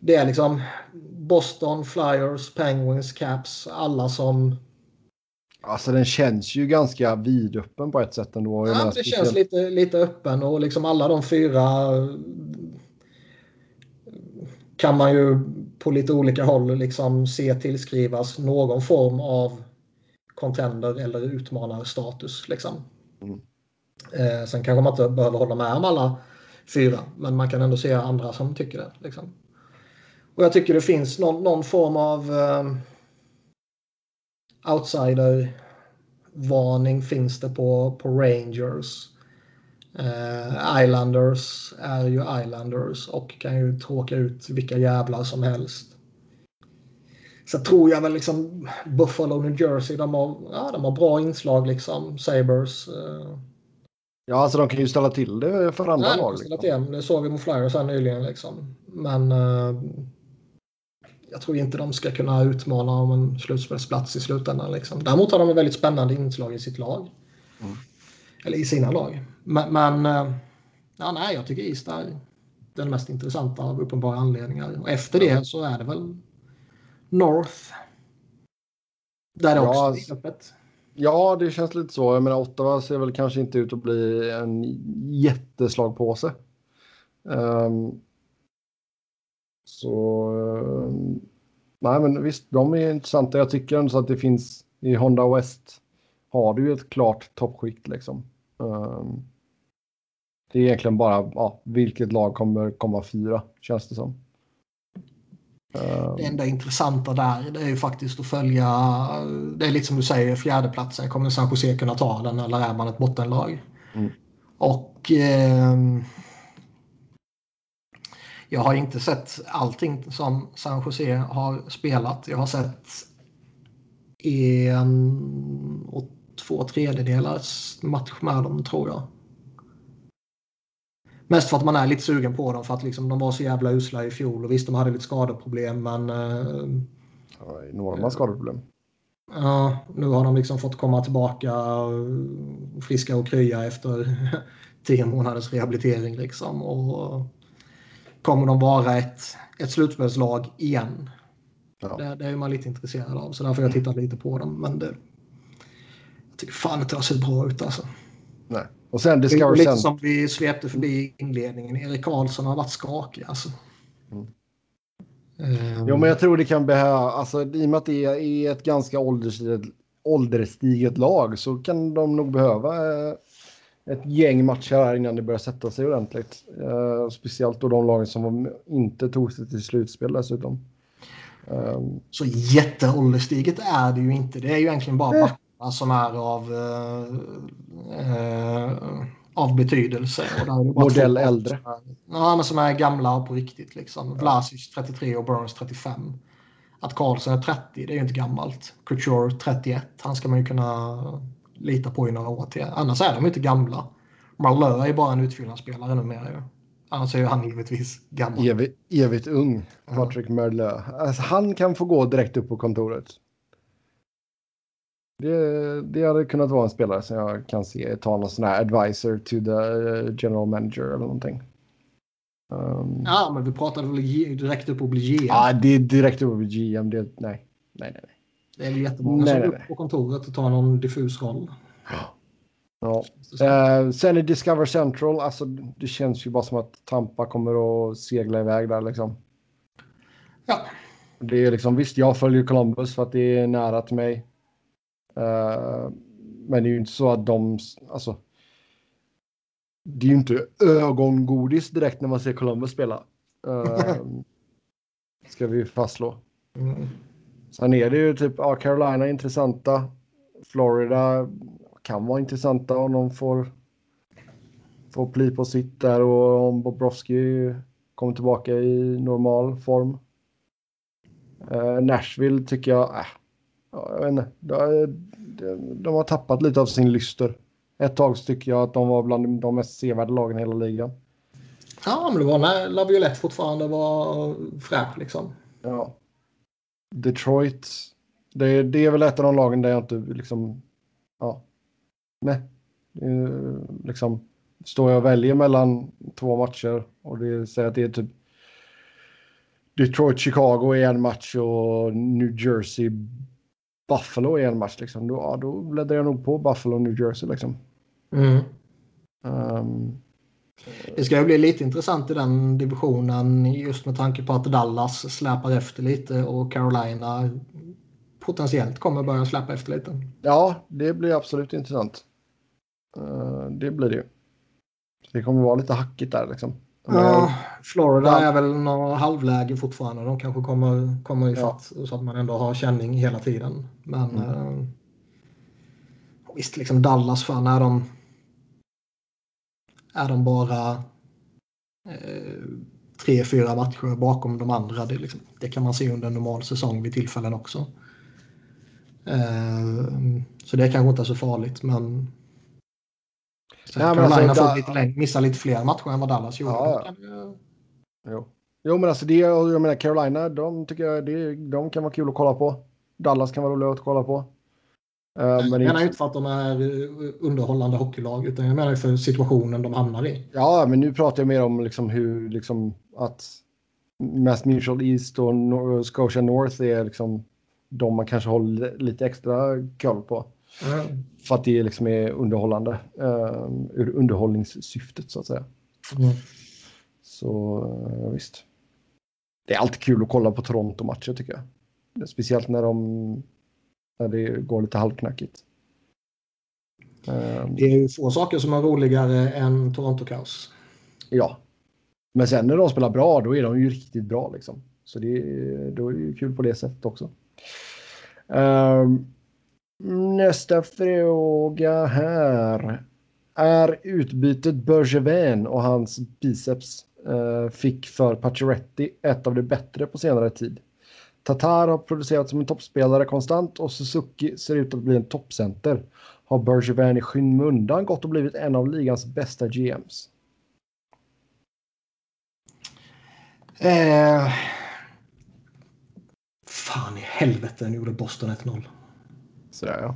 Det är liksom Boston, Flyers, Penguins, Caps. Alla som. Alltså den känns ju ganska vidöppen på ett sätt ändå. Ja, det känns lite, lite öppen och liksom alla de fyra kan man ju på lite olika håll liksom se tillskrivas någon form av contender eller utmanarstatus. Liksom. Mm. Eh, sen kanske man inte behöver hålla med om alla fyra, men man kan ändå se andra som tycker det. Liksom. Och jag tycker det finns någon, någon form av eh, outsider-varning finns det på, på Rangers. Eh, Islanders är ju Islanders och kan ju tråka ut vilka jävlar som helst. Så tror jag väl liksom Buffalo, New Jersey, de har, ja, de har bra inslag liksom. Sabres. Eh. Ja, alltså de kan ju ställa till det för andra Nej, lag. Liksom. Det såg vi mot Flyers här nyligen liksom. Men eh, jag tror inte de ska kunna utmana om en slutspelsplats i slutändan. Liksom. Däremot har de ett väldigt spännande inslag i sitt lag. Mm. Eller i sina lag. Men, men eh, ja, nej, jag tycker East är den mest intressanta av uppenbara anledningar. Och efter det så är det väl North. Där det också ja, är öppet. Ja, det känns lite så. Jag menar, Ottawa ser väl kanske inte ut att bli en jätteslagpåse. Um, så... Um, nej, men visst, de är intressanta. Jag tycker ändå att det finns i Honda West har du ju ett klart toppskikt liksom. Um, det är egentligen bara ja, vilket lag kommer komma fyra, känns det som. Det enda intressanta där det är ju faktiskt att följa, det är lite som du säger, fjärdeplatsen. Kommer San Jose kunna ta den eller är man ett bottenlag? Mm. Och eh, jag har inte sett allting som San Jose har spelat. Jag har sett en och två tredjedelars match med dem tror jag. Mest för att man är lite sugen på dem för att liksom, de var så jävla usla i fjol. Och visst, de hade lite skadeproblem men... Uh, ja, enorma skadeproblem. Ja, nu har de liksom fått komma tillbaka friska och krya efter tio månaders rehabilitering liksom. Och kommer de vara ett, ett slutspelslag igen? Ja. Det, det, är man lite intresserad av så därför har jag tittat lite på dem. Men det, jag tycker fan inte det sett bra ut alltså. Nej. Och sen Discover Lite Center. som vi svepte förbi inledningen. Erik Karlsson har varit skakig alltså. Mm. Um... Jo, men jag tror det kan behöva, alltså i och med att det är ett ganska ålderstiget, ålderstiget lag så kan de nog behöva eh, ett gäng matcher här innan det börjar sätta sig ordentligt. Uh, speciellt då de lagen som inte tog sig till slutspel dessutom. Um... Så jätteålderstiget är det ju inte. Det är ju egentligen bara äh som är av, eh, av betydelse. Modell äldre. Är, ja, men som är gamla på riktigt. Liksom. Ja. Vlasic 33 och Burns 35. Att Karlsson är 30, det är ju inte gammalt. Couture 31, han ska man ju kunna lita på i några år till. Annars är de inte gamla. Marlö är bara en utfyllnadsspelare numera ju. Annars är ju han givetvis gammal. Evigt, evigt ung, Patrik ja. Merlö. Alltså, han kan få gå direkt upp på kontoret. Det, det hade kunnat vara en spelare som jag kan se ta någon sån här advisor to the eh, general manager eller någonting. Um, ja, men vi pratade väl direkt upp och bli GM? Ja, det är direkt upp och bli GM. Det, nej, nej, nej. nej. Det är väl jättemånga nej, som nej, upp på kontoret och tar någon diffus roll. Ja. Uh, sen i Discover Central, alltså det känns ju bara som att Tampa kommer att segla iväg där liksom. Ja. Det är liksom, visst, jag följer Columbus för att det är nära till mig. Uh, men det är ju inte så att de, alltså. Det är ju inte ögongodis direkt när man ser Columbus spela. Uh, ska vi fastslå. Mm. Sen är det ju typ, ja, Carolina är intressanta. Florida kan vara intressanta om de får, får pli på sitt där och om Bobrovski kommer tillbaka i normal form. Uh, Nashville tycker jag, äh, jag vet inte, de, de har tappat lite av sin lyster. Ett tag tycker jag att de var bland de mest sevärda lagen i hela ligan. Ja, men det var när Laviolette fortfarande var fräsch liksom. Ja. Detroit. Det, det är väl ett av de lagen där jag inte liksom... Ja. Nej. Liksom står jag och väljer mellan två matcher och det säger att det är typ Detroit, Chicago i en match och New Jersey, Buffalo i en match. Liksom. Då, ja, då bläddrar jag nog på Buffalo, New Jersey. Liksom. Mm. Um, det ska ju bli lite intressant i den divisionen just med tanke på att Dallas släpar efter lite och Carolina potentiellt kommer börja släppa efter lite. Ja, det blir absolut intressant. Uh, det blir det ju. Det kommer vara lite hackigt där liksom. Ja, Florida är väl något halvläge fortfarande. De kanske kommer, kommer ifatt ja. så att man ändå har känning hela tiden. Men mm. eh, visst, liksom Dallas, fan är de är de bara eh, tre, fyra matcher bakom de andra. Det, liksom, det, kan man se under en normal säsong vid tillfällen också. Eh, så det kanske inte är så farligt, men så ja, Carolina alltså, får lite längre, missa lite fler matcher än vad Dallas gjorde. Ja, ja. Jo. jo, men alltså det, jag menar Carolina, de tycker jag det, de kan vara kul att kolla på. Dallas kan vara roliga att kolla på. Uh, jag men menar inte för att de är eh, underhållande hockeylag utan jag menar för situationen de hamnar i. Ja, men nu pratar jag mer om liksom hur liksom att Mass Mutual East och Scotia North är liksom de man kanske håller lite extra koll på. Mm. För att det liksom är underhållande uh, ur underhållningssyftet så att säga. Mm. Så visst. Det är alltid kul att kolla på Toronto-matcher tycker jag. Speciellt när de när det går lite halvknackigt. Um, det är ju få saker som är roligare än Toronto-kaos. Ja. Men sen när de spelar bra, då är de ju riktigt bra liksom. Så det, då är det ju kul på det sättet också. Um, Nästa fråga här. Är utbytet Bergevin och hans biceps eh, fick för Pacioretty ett av de bättre på senare tid? Tatar har producerat som en toppspelare konstant och Suzuki ser ut att bli en toppcenter. Har Bergevin i skymundan gått och blivit en av ligans bästa GMs? Eh... Fan i helvete, nu gjorde Boston 1-0. Sådär ja.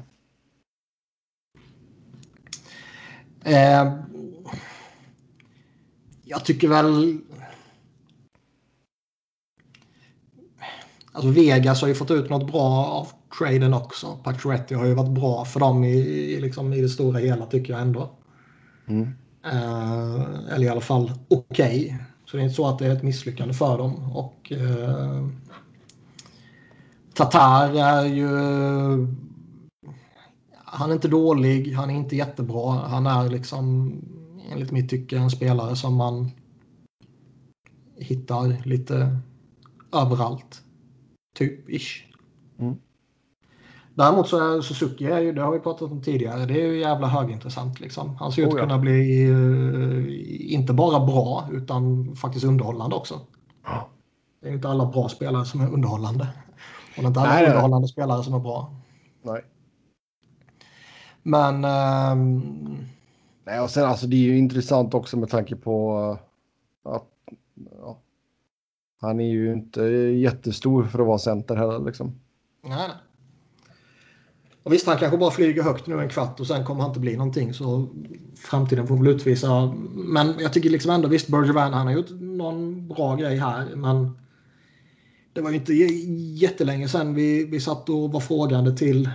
Eh, jag tycker väl... Alltså Vegas har ju fått ut något bra av traden också. Pacioretty har ju varit bra för dem i, i, liksom, i det stora hela tycker jag ändå. Mm. Eh, eller i alla fall okej. Okay. Så det är inte så att det är ett misslyckande för dem. Och eh, Tatar är ju han är inte dålig, han är inte jättebra. Han är liksom enligt mitt tycke en spelare som man hittar lite överallt. Typ, ish. Mm. Däremot så är Suzuki, är ju, det har vi pratat om tidigare, det är ju jävla högintressant. Liksom. Han ser ut att oh, ja. kunna bli uh, inte bara bra utan faktiskt underhållande också. Ja. Det är inte alla bra spelare som är underhållande. Och det är inte alla Nej, underhållande spelare som är bra. Nej. Men... Um... Nej, och sen alltså det är ju intressant också med tanke på att ja, han är ju inte jättestor för att vara center heller liksom. Nej, nej. Och visst, han kanske bara flyger högt nu en kvart och sen kommer han inte bli någonting. Så framtiden får väl utvisa. Men jag tycker liksom ändå, visst, Bergevin, han har gjort någon bra grej här. Men det var ju inte jättelänge sedan vi, vi satt och var frågande till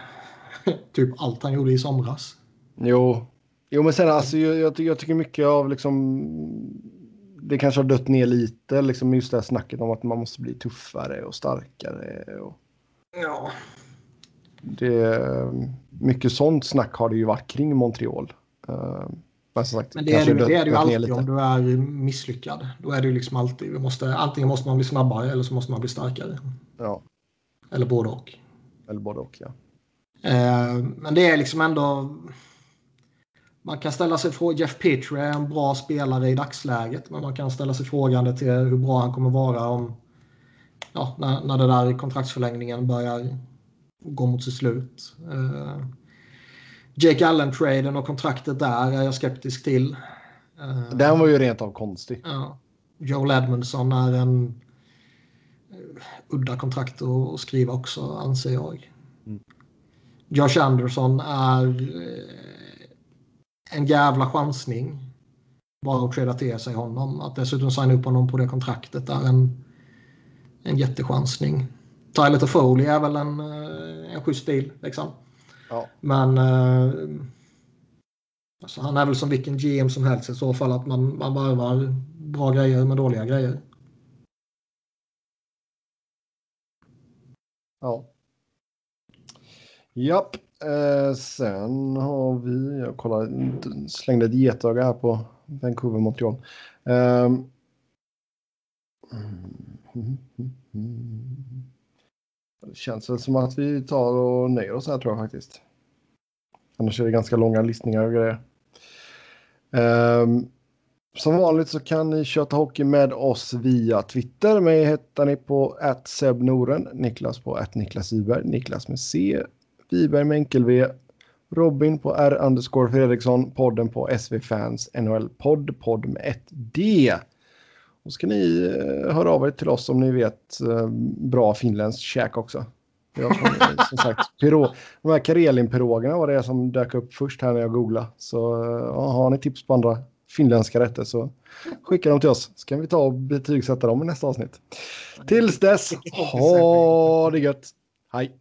typ allt han gjorde i somras. Jo, jo men sen alltså jag, jag, jag tycker mycket av liksom det kanske har dött ner lite, liksom just det här snacket om att man måste bli tuffare och starkare. Och... Ja. Det, mycket sånt snack har det ju varit kring Montreal. Uh, men, sagt, men det, är, det, det är det ju alltid om du är misslyckad. Då är det ju liksom alltid, vi måste, antingen måste man bli snabbare eller så måste man bli starkare. Ja. Eller både och. Eller både och, ja. Eh, men det är liksom ändå... Man kan ställa sig frågan, Jeff Petrie är en bra spelare i dagsläget, men man kan ställa sig frågande till hur bra han kommer vara om ja, när, när det där kontraktsförlängningen börjar gå mot sitt slut. Uh, Jake Allen-traden och kontraktet där är jag skeptisk till. Uh, Den var ju rent av konstig. Ja. Joel Edmondson är en uh, udda kontrakt att skriva också, anser jag. Mm. Josh Anderson är en jävla chansning. Bara att träda till sig honom. Att dessutom signa upp honom på det kontraktet är en, en jättechansning. Tyler Toffoli är väl en, en schysst deal. Liksom. Ja. Men Alltså han är väl som vilken GM som helst i så fall att man, man varvar bra grejer med dåliga grejer. Ja. Japp. Eh, sen har vi, jag kollar, slängde ett getöga här på Vancouver Montreal. Eh, det känns väl som att vi tar och nöjer oss här tror jag faktiskt. Annars är det ganska långa listningar och grejer. Um, som vanligt så kan ni köta hockey med oss via Twitter. Mig hittar ni på @sebnoren, Niklas på @niklasviberg, Niklas med C, Wiberg med enkel V, Robin på R underscore Fredriksson, podden på SV Fans NHL podd, podd med ett D. Och ska ni uh, höra av er till oss om ni vet uh, bra finländskt käk också. Jag, som sagt, piro, de här Karelin-pirogerna var det som dök upp först här när jag googlade. Så ja, har ni tips på andra finländska rätter så skicka dem till oss. Så kan vi ta och betygsätta dem i nästa avsnitt. Tills dess, ha det gött. Hej!